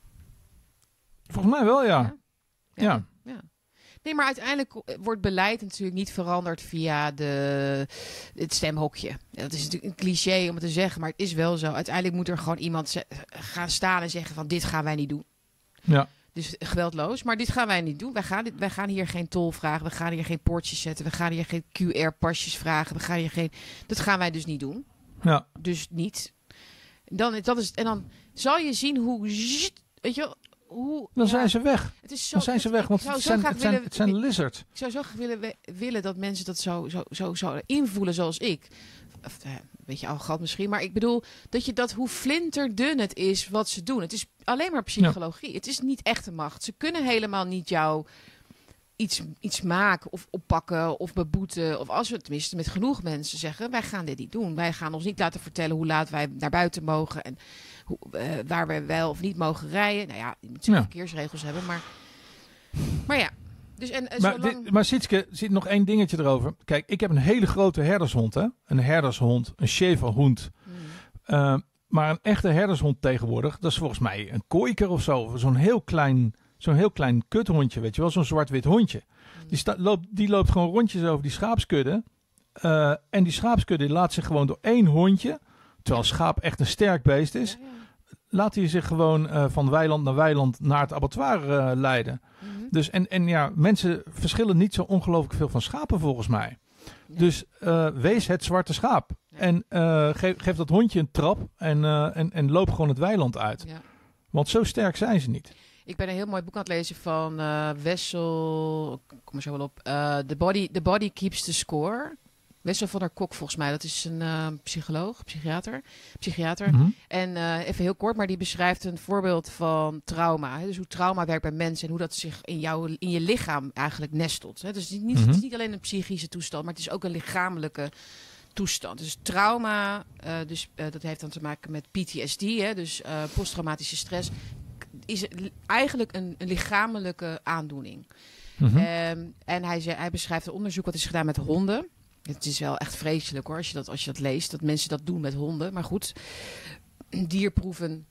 Volgens mij wel, ja. ja. ja. ja. Nee, maar uiteindelijk wordt beleid natuurlijk niet veranderd via de, het stemhokje. Dat is natuurlijk een cliché om het te zeggen, maar het is wel zo. Uiteindelijk moet er gewoon iemand gaan staan en zeggen van dit gaan wij niet doen. Ja. Dus geweldloos. Maar dit gaan wij niet doen. Wij gaan, dit, wij gaan hier geen tol vragen. We gaan hier geen poortjes zetten. We gaan hier geen QR-pasjes vragen. We gaan hier geen. Dat gaan wij dus niet doen. Ja. Dus niet. Dan, dat is, en dan zal je zien hoe. Weet je, hoe, dan zijn ze weg. Het is zo, dan zijn ze weg, want het zijn, het, zijn, het zijn lizards. Ik zou zo graag willen, willen dat mensen dat zo, zo, zo, zo invoelen zoals ik. Of, eh, een beetje arrogant misschien, maar ik bedoel dat je dat hoe flinterdun het is wat ze doen. Het is alleen maar psychologie. Het is niet echte macht. Ze kunnen helemaal niet jou iets, iets maken of oppakken of beboeten. Of als we tenminste met genoeg mensen zeggen: wij gaan dit niet doen. Wij gaan ons niet laten vertellen hoe laat wij naar buiten mogen. En hoe, uh, waar we wel of niet mogen rijden. Nou ja, je moet ja. verkeersregels hebben, maar, maar ja. Dus en, maar, zolang... dit, maar Sietske, zit nog één dingetje erover. Kijk, ik heb een hele grote herdershond, hè? Een herdershond, een Schäferhond. Hmm. Uh, maar een echte herdershond tegenwoordig, dat is volgens mij een kooiker of zo. Zo'n heel klein, zo'n heel klein kuthondje, weet je wel, zo'n zwart-wit hondje. Hmm. Die, loopt, die loopt gewoon rondjes over die schaapskudde. Uh, en die schaapskudde laat zich gewoon door één hondje, terwijl schaap echt een sterk beest is, ja, ja laat hij zich gewoon uh, van weiland naar weiland naar het abattoir leiden. Mm -hmm. Dus en, en ja, mensen verschillen niet zo ongelooflijk veel van schapen volgens mij. Dus uh, wees het zwarte schaap. Ja. En geef, geef, dat hondje een trap en, en, en loop gewoon het weiland uit. Ja. Want zo sterk zijn ze niet. Ik ben een heel mooi boek aan het lezen van Wessel. Kom er zo wel op. the, body, the Body Keeps the Score. Wessel van der Kok, volgens mij. Dat is een uh, psycholoog, psychiater. psychiater. Mm -hmm. En uh, even heel kort, maar die beschrijft een voorbeeld van trauma. Hè? Dus hoe trauma werkt bij mensen en hoe dat zich in, jou, in je lichaam eigenlijk nestelt. Hè? Dus niet, mm -hmm. het is niet alleen een psychische toestand, maar het is ook een lichamelijke toestand. Dus trauma, uh, dus, dat heeft dan te maken met PTSD, hè? dus posttraumatische stress, is eigenlijk een, een lichamelijke aandoening. Mm -hmm. um, en hij, hij beschrijft een onderzoek wat is gedaan met honden. Het is wel echt vreselijk hoor, als je, dat, als je dat leest, dat mensen dat doen met honden. Maar goed, dierproeven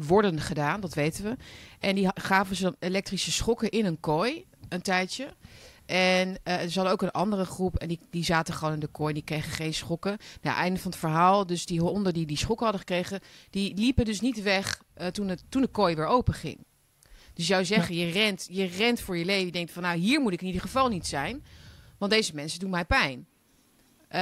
worden gedaan, dat weten we. En die gaven ze elektrische schokken in een kooi, een tijdje. En uh, er zat ook een andere groep en die, die zaten gewoon in de kooi. Die kregen geen schokken. Nou, einde van het verhaal. Dus die honden die die schokken hadden gekregen, die liepen dus niet weg uh, toen, het, toen de kooi weer open ging. Dus jou zeggen, ja. je, rent, je rent voor je leven. Je denkt van, nou, hier moet ik in ieder geval niet zijn. Want deze mensen doen mij pijn. Uh,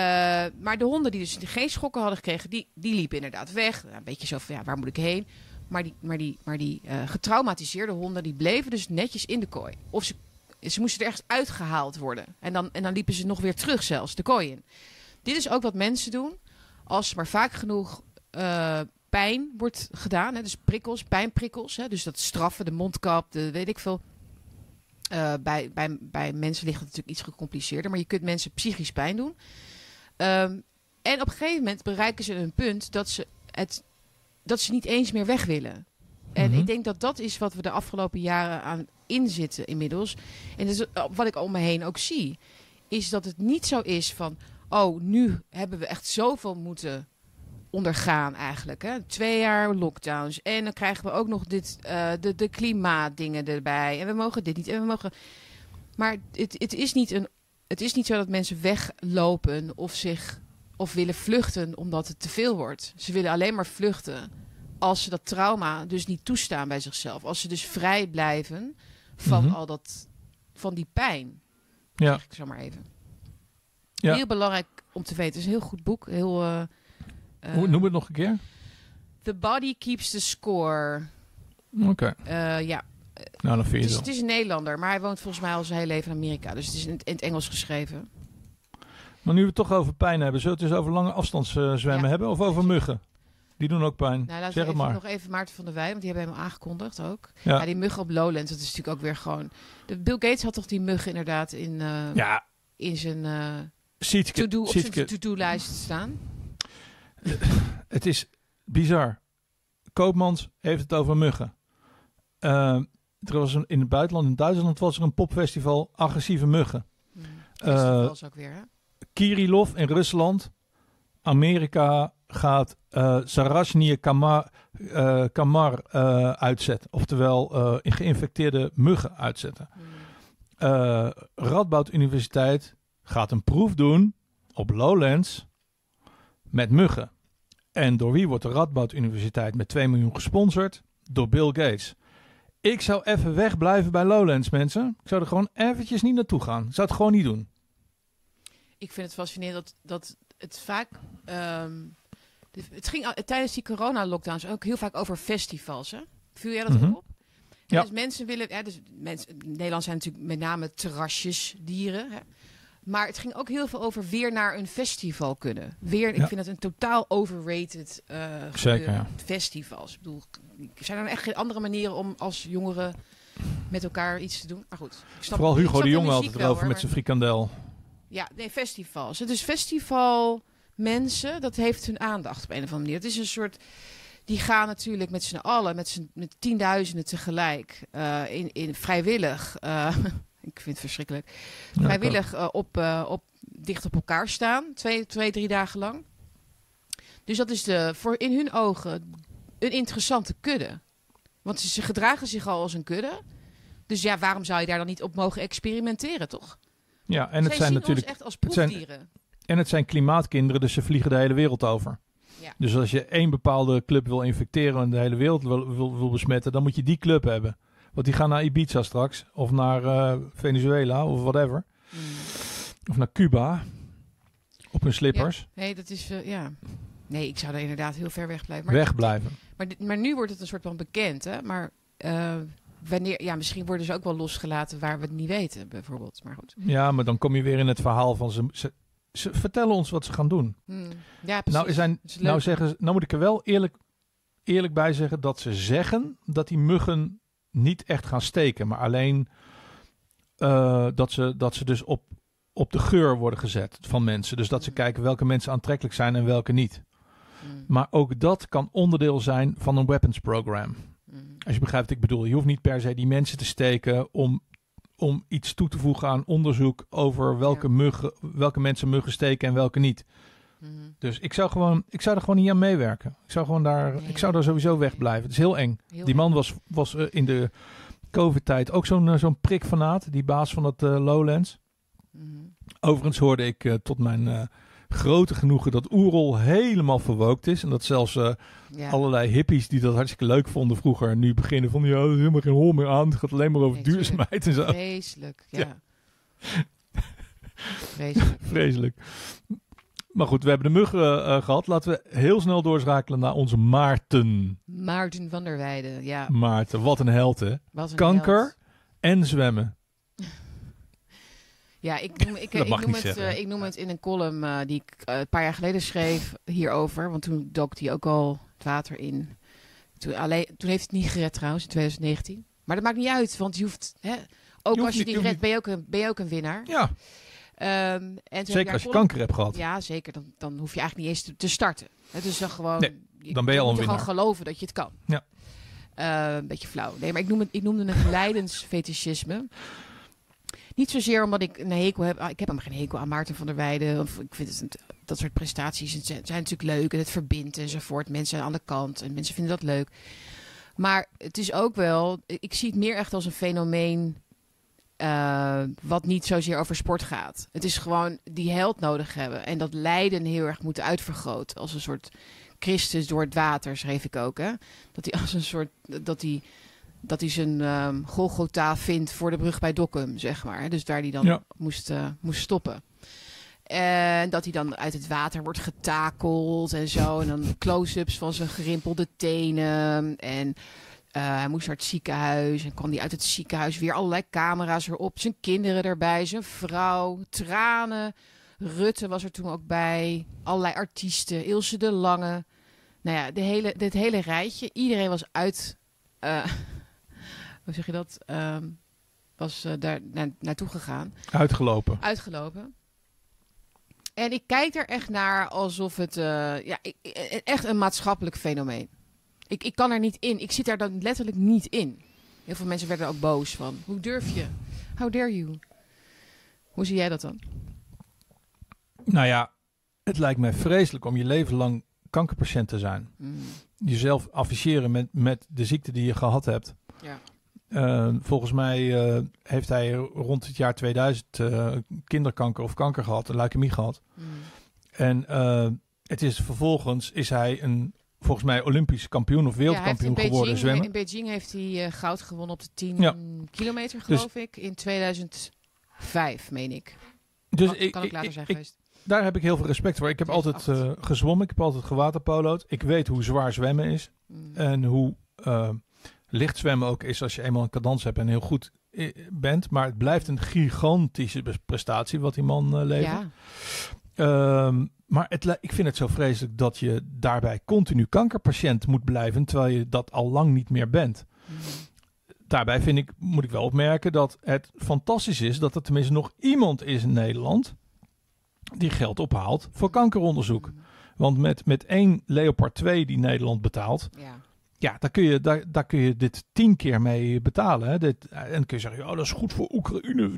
maar de honden die dus geen schokken hadden gekregen, die, die liepen inderdaad weg. Een beetje zo van, ja, waar moet ik heen? Maar die, maar die, maar die uh, getraumatiseerde honden, die bleven dus netjes in de kooi. Of ze, ze moesten ergens uitgehaald worden. En dan, en dan liepen ze nog weer terug zelfs, de kooi in. Dit is ook wat mensen doen. Als maar vaak genoeg uh, pijn wordt gedaan. Hè, dus prikkels, pijnprikkels. Hè, dus dat straffen, de mondkap, de weet ik veel. Bij, bij, bij mensen ligt het natuurlijk iets gecompliceerder. Maar je kunt mensen psychisch pijn doen. Um, en op een gegeven moment bereiken ze een punt dat ze, het, dat ze niet eens meer weg willen. En mm -hmm. ik denk dat dat is wat we de afgelopen jaren aan inzitten inmiddels. En dat is wat ik om me heen ook zie. Is dat het niet zo is van... Oh, nu hebben we echt zoveel moeten ondergaan eigenlijk. Hè? Twee jaar lockdowns. En dan krijgen we ook nog dit, uh, de, de klimaatdingen erbij. En we mogen dit niet. En we mogen... Maar het, het is niet een het is niet zo dat mensen weglopen of zich of willen vluchten omdat het te veel wordt. Ze willen alleen maar vluchten als ze dat trauma dus niet toestaan bij zichzelf. Als ze dus vrij blijven van mm-hmm. al dat van die pijn. Ja. Zeg ik zo maar even. Ja. Heel belangrijk om te weten. Het is een heel goed boek. Heel, uh, uh, Noem het nog een keer. The Body Keeps the Score. Oké. Okay. Uh, ja, nou, dan vind je het, is, het is een Nederlander, maar hij woont volgens mij al zijn hele leven in Amerika. Dus het is in het, in het Engels geschreven. Maar nu we het toch over pijn hebben, zullen we het eens over lange afstandszwemmen ja. hebben of over muggen? Die doen ook pijn. Nou, zeg het maar. nog even Maarten van der Wij, want die hebben hem aangekondigd ook. Ja. ja. die muggen op Lowlands, dat is natuurlijk ook weer gewoon... De Bill Gates had toch die muggen inderdaad in, uh, ja. in zijn... Uh, Sietke, to-do, zijn to-do-lijst staan? het is bizar. Koopmans heeft het over muggen. Eh, er was een, in het buitenland, in Duitsland, was er een popfestival agressieve muggen. Hmm. Eh, Festivals ook weer, hè? Kirilov in Rusland. Amerika gaat eh Sarashniye Kamar, eh, Kamar eh, uitzetten. Oftewel eh, geïnfecteerde muggen uitzetten. Eh Radboud Universiteit gaat een proef doen op Lowlands met muggen. En door wie wordt de Radboud Universiteit met 2 miljoen gesponsord? Door Bill Gates. Ik zou even wegblijven bij Lowlands, mensen. Ik zou er gewoon eventjes niet naartoe gaan. Ik zou het gewoon niet doen. Ik vind het fascinerend dat, dat het vaak... ehm, het ging tijdens die corona-lockdowns ook heel vaak over festivals, hè? Viel jij dat Mhm. op? Ja. Dus mensen willen... Dus mensen, in Nederland zijn natuurlijk met name terrasjesdieren, hè? Maar het ging ook heel veel over weer naar een festival kunnen. Weer, ik vind het een totaal overrated eh Zeker, ja. festivals. Ik bedoel, zijn er echt geen andere manieren om als jongeren met elkaar iets te doen? Maar goed. ik snap- Vooral Hugo de Jonge muziek altijd wel, erover met zijn frikandel. Ja, nee, festivals. Het is festival mensen, dat heeft hun aandacht op een of andere manier. Het is een soort... Die gaan natuurlijk met z'n allen, met, z'n, met tienduizenden tegelijk, eh, in, in vrijwillig... eh, ik vind het verschrikkelijk. Ja, vrijwillig eh, op, eh, op, dicht op elkaar staan. Twee, twee, drie dagen lang. Dus dat is de, voor in hun ogen een interessante kudde. Want ze, ze gedragen zich al als een kudde. Dus ja, waarom zou je daar dan niet op mogen experimenteren, toch? Ja, en het Zij zijn natuurlijk echt als het zijn- proefdieren. En het zijn klimaatkinderen, dus ze vliegen de hele wereld over. Ja. Dus als je één bepaalde club wil infecteren en de hele wereld wil, wil, wil besmetten, dan moet je die club hebben. Want die gaan naar Ibiza straks, of naar eh, Venezuela, of whatever. Mm. Of naar Cuba, op hun slippers. Nee, dat is, eh, ja. Nee, ik zou er inderdaad heel ver weg blijven. Maar, Wegblijven. maar, maar nu wordt het een soort van bekend, hè? Maar eh, wanneer, ja, misschien worden ze ook wel losgelaten waar we het niet weten, bijvoorbeeld. Maar goed. Ja, maar dan kom je weer in het verhaal van ze, ze, ze vertellen ons wat ze gaan doen. Hmm. Ja, precies. Nou, zijn, nou, zeggen, ze- nou moet ik er wel eerlijk, eerlijk bij zeggen dat ze zeggen dat die muggen niet echt gaan steken, maar alleen eh, dat, ze, dat ze dus op, op de geur worden gezet van mensen. Dus dat ze Mm. kijken welke mensen aantrekkelijk zijn en welke niet. Hmm. Maar ook dat kan onderdeel zijn van een weapons program. Hmm. Als je begrijpt wat ik bedoel. Je hoeft niet per se die mensen te steken om, om iets toe te voegen aan onderzoek over welke, Ja. muggen, welke mensen muggen steken en welke niet. Hmm. Dus ik zou, gewoon, ik zou er gewoon niet aan meewerken. Ik zou, gewoon daar, Nee. ik zou daar sowieso wegblijven. Het is heel eng. Heel Die man was, was eh, in de COVID-tijd ook zo'n eh, zo'n prikfanaat. Die baas van het eh, Lowlands. Hmm. Overigens hoorde ik tot mijn grote genoegen dat Oerol helemaal verwookt is. En dat zelfs Ja. allerlei hippies die dat hartstikke leuk vonden vroeger... nu beginnen van ja, er is helemaal geen hol meer aan. Het gaat alleen maar over tuurlijk. duurzaamheid en zo. Vreselijk, ja. Ja. Vreselijk. Vreselijk. Maar goed, we hebben de muggen eh, gehad. Laten we heel snel doorschakelen naar onze Maarten. Maarten van der Weijden, ja. Maarten, wat een held hè. Een Kanker held. en zwemmen. Ja, ik noem, ik, ik noem, het, eh, ik noem het in een column eh, die ik een paar jaar geleden schreef hierover. Want toen dook hij ook al het water in. Toen, alleen, toen heeft het niet gered trouwens, in 2019. Maar dat maakt niet uit, want je hoeft... Hè, ook hoeft als je niet- die redt, ben je ook een, ben je ook een winnaar. Ja, Ehm, en zeker als je kanker hebt gehad. Ja, zeker. Dan, dan hoef je eigenlijk niet eens te, te starten. Het is dan gewoon... Nee, dan ben je al een gewoon winnaar. geloven dat je het kan. Ja. Eh, een beetje flauw. Nee, maar ik, noem het, ik noemde het lijdensfetischisme. Niet zozeer omdat ik een hekel heb. ah, Ik heb hem geen hekel aan Maarten van der Weijden. Of ik vind het een- dat soort prestaties het zijn, zijn natuurlijk leuk. En het verbindt enzovoort. Mensen aan de kant. En mensen vinden dat leuk. Maar het is ook wel... Ik zie het meer echt als een fenomeen... eh, wat niet zozeer over sport gaat. Het is gewoon die held nodig hebben. En dat lijden heel erg moeten uitvergroten. Als een soort Christus door het water, schreef ik ook. Hè? Dat hij als een soort... Dat hij, dat hij zijn ehm Golgotha vindt voor de brug bij Dokkum, zeg maar. Dus waar hij dan Ja. moest, eh, moest stoppen. En dat hij dan uit het water wordt getakeld en zo. En dan close-ups van zijn gerimpelde tenen. En eh, hij moest naar het ziekenhuis. En kwam hij uit het ziekenhuis weer allerlei camera's erop. Zijn kinderen erbij, zijn vrouw, tranen. Rutte was er toen ook bij. Allerlei artiesten. Ilse de Lange. Nou ja, de hele, dit hele rijtje. Iedereen was uit... eh, hoe zeg je dat? Ehm, was eh, daar na- naartoe gegaan. Uitgelopen. Uitgelopen. En ik kijk er echt naar alsof het ja, echt een maatschappelijk fenomeen. Ik, ik kan er niet in. Ik zit daar dan letterlijk niet in. Heel veel mensen werden er ook boos van. Hoe durf je? How dare you? Hoe zie jij dat dan? Nou ja, het lijkt mij vreselijk om je leven lang kankerpatiënt te zijn. Mm. Jezelf afficheren met, met de ziekte die je gehad hebt. Ja. Uh, volgens mij uh, heeft hij rond het jaar 2000 uh, eh, kinderkanker of kanker gehad, een leukemie gehad. Mm. En het is vervolgens is hij een volgens mij Olympisch kampioen of wereldkampioen ja, geworden zwemmen. In Beijing heeft hij goud gewonnen op de 10 kilometer, dus geloof ik, in 2005, meen ik. Dus kan, ik, kan ik later zijn geweest daar heb ik heel veel respect voor. Ik heb altijd uh, gezwommen, ik heb altijd gewaterpolo'd. Ik weet hoe zwaar zwemmen is. Mm. En hoe uh, licht zwemmen ook is als je eenmaal een cadans hebt en heel goed eh, bent. Maar het blijft een gigantische prestatie wat die man levert. Ja. Ehm, maar het, ik vind het zo vreselijk dat je daarbij continu kankerpatiënt moet blijven, terwijl je dat al lang niet meer bent. Mm. Daarbij vind ik, moet ik wel opmerken dat het fantastisch is dat er tenminste nog iemand is in Nederland die geld ophaalt voor kankeronderzoek. Want met, met één Leopard 2 die Nederland betaalt, ja, ja daar, kun je, daar, daar kun je dit tien keer mee betalen. Hè. Dit, en dan kun je zeggen, ja, dat is goed voor Oekraïne.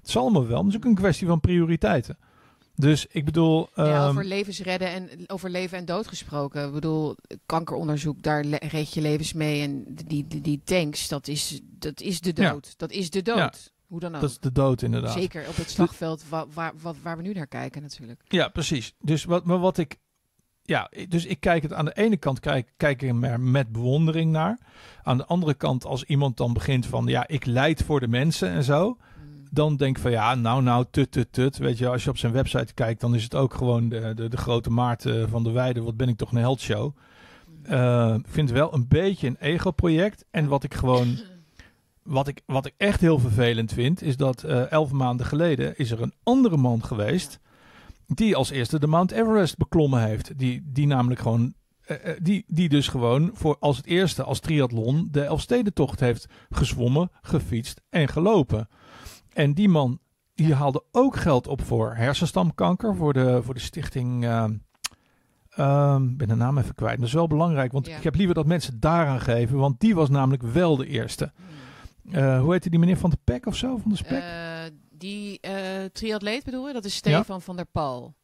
Het zal allemaal wel, maar het is ook een kwestie van prioriteiten. Dus ik bedoel. Ja, ehm, over levens redden en over leven en dood gesproken. Ik bedoel, kankeronderzoek, daar red je levens mee. En die, die, die tanks, dat is, dat is de dood. Dat is de dood. Hoe dan ook. Dat is de dood inderdaad. Zeker op het slagveld waar, waar, waar we nu naar kijken natuurlijk. Ja, precies. Dus wat, maar wat ik... Ja, dus ik kijk het aan de ene kant kijk, kijk ik er met bewondering naar. Aan de andere kant, als iemand dan begint van ja, ik leid voor de mensen en zo. Dan denk van ja, nou, nou, tut, tut, tut. Weet je, als je op zijn website kijkt, dan is het ook gewoon de, de, de grote Maarten van de Weide. Wat ben ik toch een heldshow. Uh, ik vind wel een beetje een ego-project. En wat ik gewoon wat ik, wat ik echt heel vervelend vind, is dat uh, elf maanden geleden is er een andere man geweest. Die als eerste de Mount Everest beklommen heeft. Die, die namelijk gewoon. Die, die dus gewoon voor als het eerste als triathlon de Elfstedentocht heeft gezwommen, gefietst en gelopen. En die man die haalde ook geld op voor hersenstamkanker, voor de, voor de stichting. Uh, um, ben de naam even kwijt. Dat is wel belangrijk, want ik heb liever dat mensen daaraan geven, want die was namelijk wel de eerste. Uh, hoe heette die meneer van de Pek of zo? Van de Spek? Uh, die uh, triatleet bedoel je? Dat is Stefan van der Pal.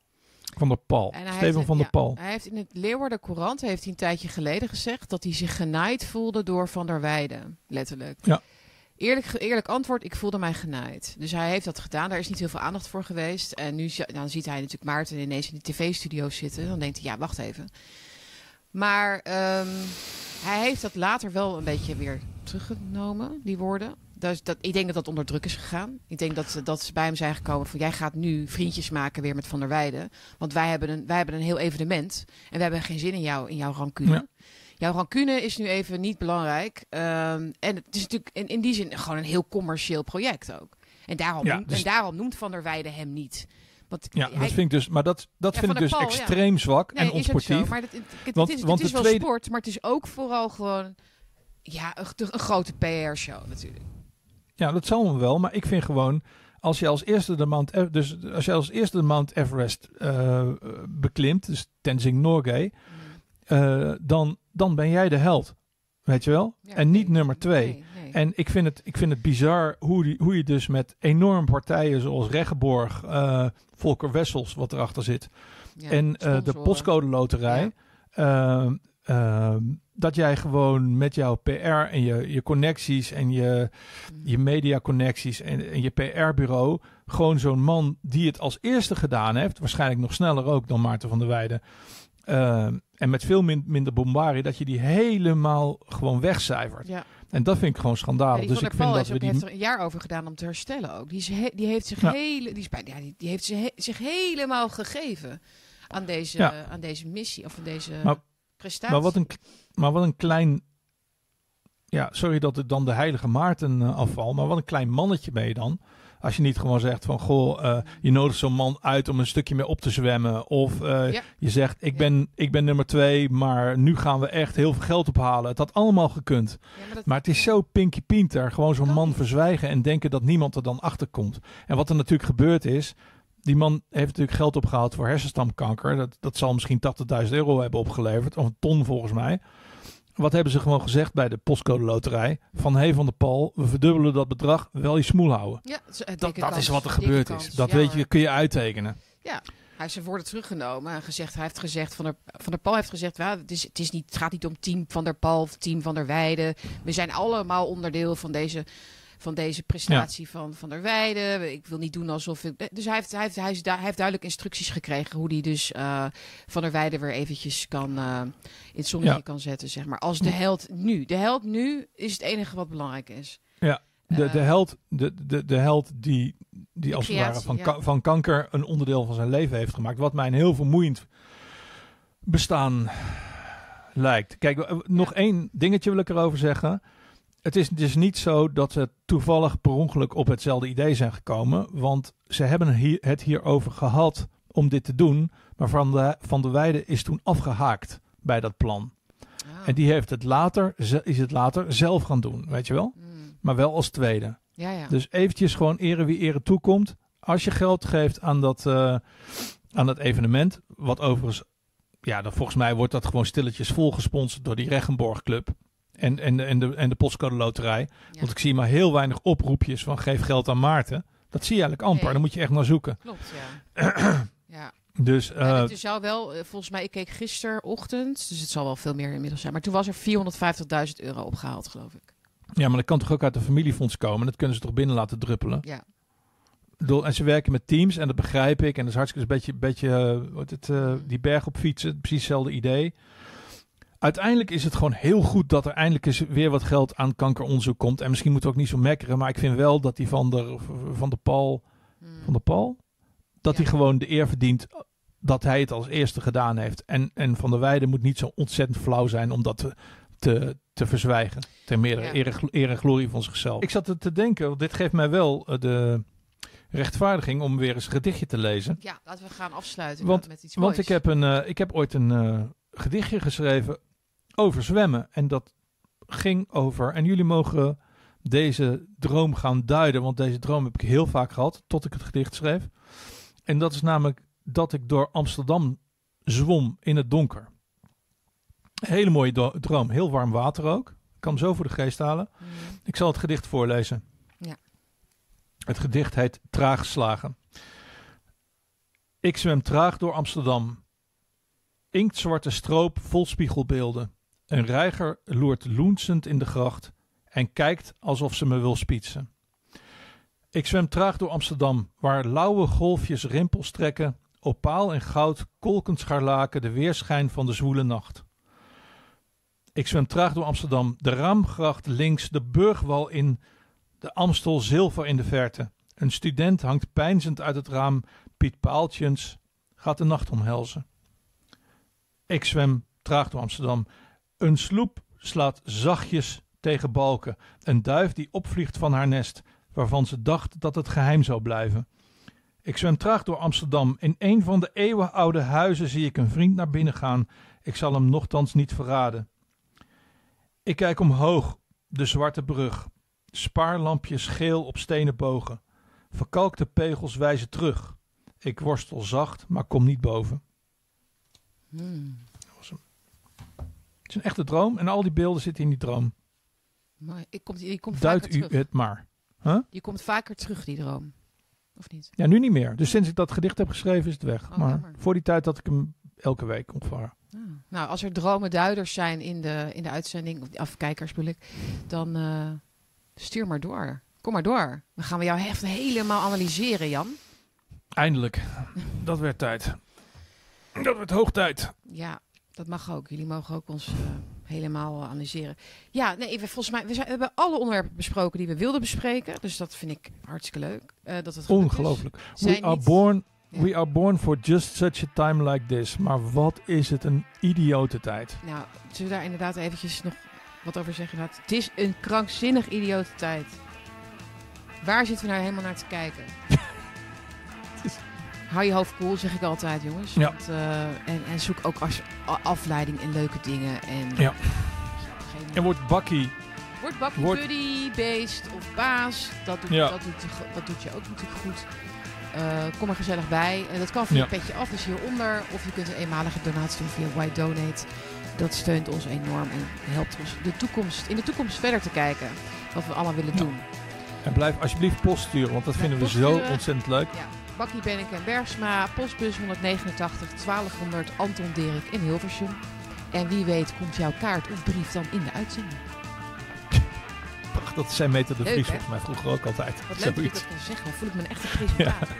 Van der Pal. Stefan van der Pal. Hij heeft in het Leeuwarden Courant heeft hij een tijdje geleden gezegd dat hij zich genaaid voelde door Van der Weijden. Letterlijk. Ja. Eerlijk, eerlijk antwoord, ik voelde mij genaaid. Dus hij heeft dat gedaan. Daar is niet heel veel aandacht voor geweest. En nu dan ziet hij natuurlijk Maarten ineens in de tv-studio zitten. Dan denkt hij, ja, wacht even. Maar um, hij heeft dat later wel een beetje weer teruggenomen, die woorden. Dus dat, ik denk dat dat onder druk is gegaan. Ik denk dat, dat ze bij hem zijn gekomen van... jij gaat nu vriendjes maken weer met Van der Weijden. Want wij hebben een, wij hebben een heel evenement. En we hebben geen zin in jou, in jouw rancune. Jouw rancune is nu even niet belangrijk. Um, en het is natuurlijk in, in die zin gewoon een heel commercieel project ook. En daarom, noemt, dus... en daarom noemt Van der Weijden hem niet. Want ja, dat vind ik dus, maar dat, dat vind ik dus extreem zwak en onsportief. Maar dat, het, want, is, want het is wel tweede... sport, maar het is ook vooral gewoon ja, een, een grote PR-show natuurlijk. Ja, dat zal wel, maar ik vind gewoon als je als eerste de Mount, Everest, dus als je als eerste de Mount Everest uh, beklimt, dus Tenzing Norgay, uh, dan, dan ben jij de held. Weet je wel? en niet nummer twee. En ik vind, het, ik vind het bizar hoe, die, hoe je dus met enorme partijen zoals Reggeborg, uh, Volker Wessels, wat erachter zit, en de postcode loterij, ehm, ehm, dat jij gewoon met jouw PR en je, je connecties en je, je media connecties en, en je PR-bureau gewoon zo'n man die het als eerste gedaan heeft, waarschijnlijk nog sneller ook dan Maarten van der Weijden, uh, en met veel minder bombardie, dat je die helemaal gewoon wegcijfert. Ja. En dat vind ik gewoon schandalig. dus ik vind dat we die... heeft er een jaar over gedaan om te herstellen ook. Die, is die heeft zich hele, die, is bij, ja, die, die heeft zich, zich helemaal gegeven aan deze, aan deze missie of aan deze prestatie. Maar wat een maar wat een klein. Ja, sorry dat het dan de heilige Maarten uh, afval. Maar wat een klein mannetje ben je dan. Als je niet gewoon zegt van goh, uh, je nodigt zo'n man uit om een stukje mee op te zwemmen. Of uh, je zegt ik, ben, ik ben nummer twee, maar nu gaan we echt heel veel geld ophalen. Het had allemaal gekund. maar, maar, het is zo pinky pinter. Gewoon zo'n man verzwijgen en denken dat niemand er dan achter komt. En wat er natuurlijk gebeurd is, Die man heeft natuurlijk geld opgehaald voor hersenstamkanker. Dat, dat zal misschien 80.000 euro hebben opgeleverd. Of een ton volgens mij. Wat hebben ze gewoon gezegd bij de postcode loterij? Van hey Van der Pal, we verdubbelen dat bedrag, wel je smoel houden. Ja, dat, dat is wat er gebeurd is. Dat weet je, kun je uittekenen. Ja, hij heeft zijn woorden teruggenomen en gezegd, hij heeft gezegd, Van der, van der Pal heeft gezegd, ja, het, is, het, is niet, het gaat niet om team Van der Pal of team Van der Weide. We zijn allemaal onderdeel van deze van deze prestatie van Van der Weijden. Ik wil niet doen alsof ik... Dus hij heeft, hij heeft, hij hij heeft duidelijk instructies gekregen hoe hij dus uh, Van der Weijden weer eventjes kan uh, in het zonnetje kan zetten, zeg maar. Als de held nu. De held nu is het enige wat belangrijk is. Ja, de, de eh, held, de, de, de held die, die als het ware van, ja. van kanker een onderdeel van zijn leven heeft gemaakt. Wat mij een heel vermoeiend bestaan lijkt. Kijk, nog één dingetje wil ik erover zeggen het is dus niet zo dat ze toevallig per ongeluk op hetzelfde idee zijn gekomen. Want ze hebben het hierover gehad om dit te doen. Maar Van de, van de Weide is toen afgehaakt bij dat plan. Ah. En die heeft het later, is het later zelf gaan doen, weet je wel? Hmm. Maar wel als tweede. Ja, ja. Dus eventjes gewoon ere wie ere toekomt. Als je geld geeft aan dat, uh, aan dat evenement, wat overigens, ja, dan volgens mij wordt dat gewoon stilletjes volgesponsord door die Regenborg Club en, en, en, de, en de postcode loterij. Want ik zie maar heel weinig oproepjes van geef geld aan Maarten. Dat zie je eigenlijk amper. Dan moet je echt naar zoeken. Klopt, ja. ja. Dus, uh, ja, het zou wel, eh, volgens mij, ik keek gisterochtend, dus het zal wel veel meer inmiddels zijn. Maar toen was er 450.000 euro opgehaald, geloof ik. Ja, maar dat kan toch ook uit de familiefonds komen? Dat kunnen ze toch binnen laten druppelen? Ja. En ze werken met teams en dat begrijp ik. En dat is hartstikke een beetje, beetje uh, het, uh, die berg op fietsen. Precies hetzelfde idee uiteindelijk is het gewoon heel goed dat er eindelijk eens weer wat geld aan kankeronderzoek komt. En misschien moeten we ook niet zo mekkeren, maar ik vind wel dat die van de, van de Paul, hmm. van de Paul, dat hij gewoon de eer verdient dat hij het als eerste gedaan heeft. En, en Van der Weijden moet niet zo ontzettend flauw zijn om dat te, te, te verzwijgen. Ter meerdere ja. eer, en glorie van zichzelf. Ik zat er te denken, want dit geeft mij wel uh, de rechtvaardiging om weer eens een gedichtje te lezen. Ja, laten we gaan afsluiten want, met iets moois. Want ik heb, een, uh, ik heb ooit een uh, gedichtje geschreven over zwemmen. En dat ging over. En jullie mogen deze droom gaan duiden, want deze droom heb ik heel vaak gehad tot ik het gedicht schreef. En dat is namelijk dat ik door Amsterdam zwom in het donker. hele mooie droom, heel warm water ook. Ik kan hem zo voor de geest halen. Mm. Ik zal het gedicht voorlezen. Ja. Het gedicht heet Traag slagen. Ik zwem traag door Amsterdam. Inktzwarte stroop vol spiegelbeelden. Een reiger loert loensend in de gracht en kijkt alsof ze me wil spietsen. Ik zwem traag door Amsterdam, waar lauwe golfjes rimpels trekken, opaal en goud kolkend scharlaken de weerschijn van de zwoele nacht. Ik zwem traag door Amsterdam, de raamgracht links, de burgwal in, de Amstel zilver in de verte. Een student hangt pijnzend uit het raam, Piet Paaltjens gaat de nacht omhelzen. Ik zwem traag door Amsterdam, een sloep slaat zachtjes tegen balken. Een duif die opvliegt van haar nest, waarvan ze dacht dat het geheim zou blijven. Ik zwem traag door Amsterdam. In een van de eeuwenoude huizen zie ik een vriend naar binnen gaan. Ik zal hem nochtans niet verraden. Ik kijk omhoog, de zwarte brug. Spaarlampjes geel op stenen bogen. Verkalkte pegels wijzen terug. Ik worstel zacht, maar kom niet boven. Hmm. Het is een echte droom en al die beelden zitten in die droom. Maar ik kom, je komt Duidt u terug. het maar. Huh? Je komt vaker terug, die droom. Of niet? Ja, nu niet meer. Dus sinds ik dat gedicht heb geschreven is het weg. Oh, maar voor die tijd dat ik hem elke week ongeveer. Ah. Nou, als er dromen duiders zijn in de, in de uitzending, of afkijkers bedoel ik, dan uh, stuur maar door. Kom maar door. Dan gaan we jou echt helemaal analyseren, Jan. Eindelijk. dat werd tijd. Dat werd hoog tijd. Ja, dat mag ook. Jullie mogen ook ons uh, helemaal analyseren. Ja, nee, we, volgens mij we, zijn, we, hebben alle onderwerpen besproken die we wilden bespreken. Dus dat vind ik hartstikke leuk. Uh, dat het Ongelooflijk. We are, born, ja. we are born for just such a time like this. Maar wat is het een idiote tijd. Nou, zullen we daar inderdaad eventjes nog wat over zeggen? Het is een krankzinnig idiote tijd. Waar zitten we nou helemaal naar te kijken? Hou je hoofd koel, zeg ik altijd, jongens. Ja. Want, uh, en, en, zoek ook als afleiding in leuke dingen. En, ja. En wordt bakkie. Word bakkie, wordt... buddy, beest of baas. Dat doet, ja. dat, doet, dat doet je ook natuurlijk goed. kom er gezellig bij. En dat kan via ja. petje af, dus hieronder. Of je kunt een eenmalige donatie doen via White Donate. Dat steunt ons enorm en helpt ons de toekomst, in de toekomst verder te kijken. Wat we allemaal willen doen. En blijf alsjeblieft post sturen, want dat vinden we zo ontzettend leuk. Bakkie Benneke en Bergsma, postbus 189 1200 Anton Derik in Hilversum. En wie weet komt jouw kaart of brief dan in de uitzending. Prachtig, dat zijn Meter de Vries volgens mij vroeger ook altijd. Wat leuk dat ik dat kan zeggen, dan voel ik me een echte presentator.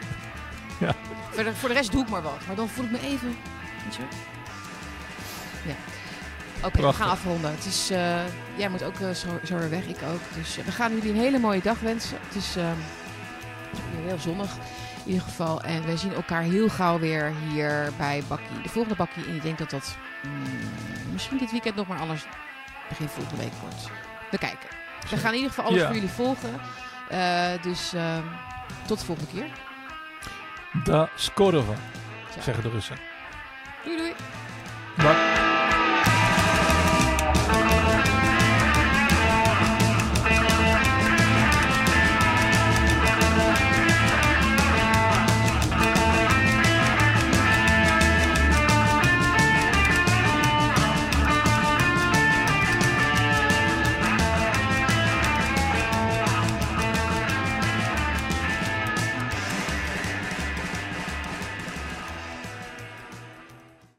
Ja. ja. Voor, de, voor de rest doe ik maar wat, maar dan voel ik me even... Ja. Oké, we gaan afronden. Het is, uh, jij moet ook uh, zo, zo weer weg, ik ook. Dus uh, we gaan jullie een hele mooie dag wensen. Het is uh, heel zonnig in ieder geval. En we zien elkaar heel gauw weer hier bij Bakkie. De volgende Bakkie. En ik denk dat dat mm, misschien dit weekend nog maar anders begin volgende week wordt. We kijken. We gaan in ieder geval alles voor jullie volgen. dus ehm, tot de volgende keer. Da Skorova, zeggen de Russen. Doei doei.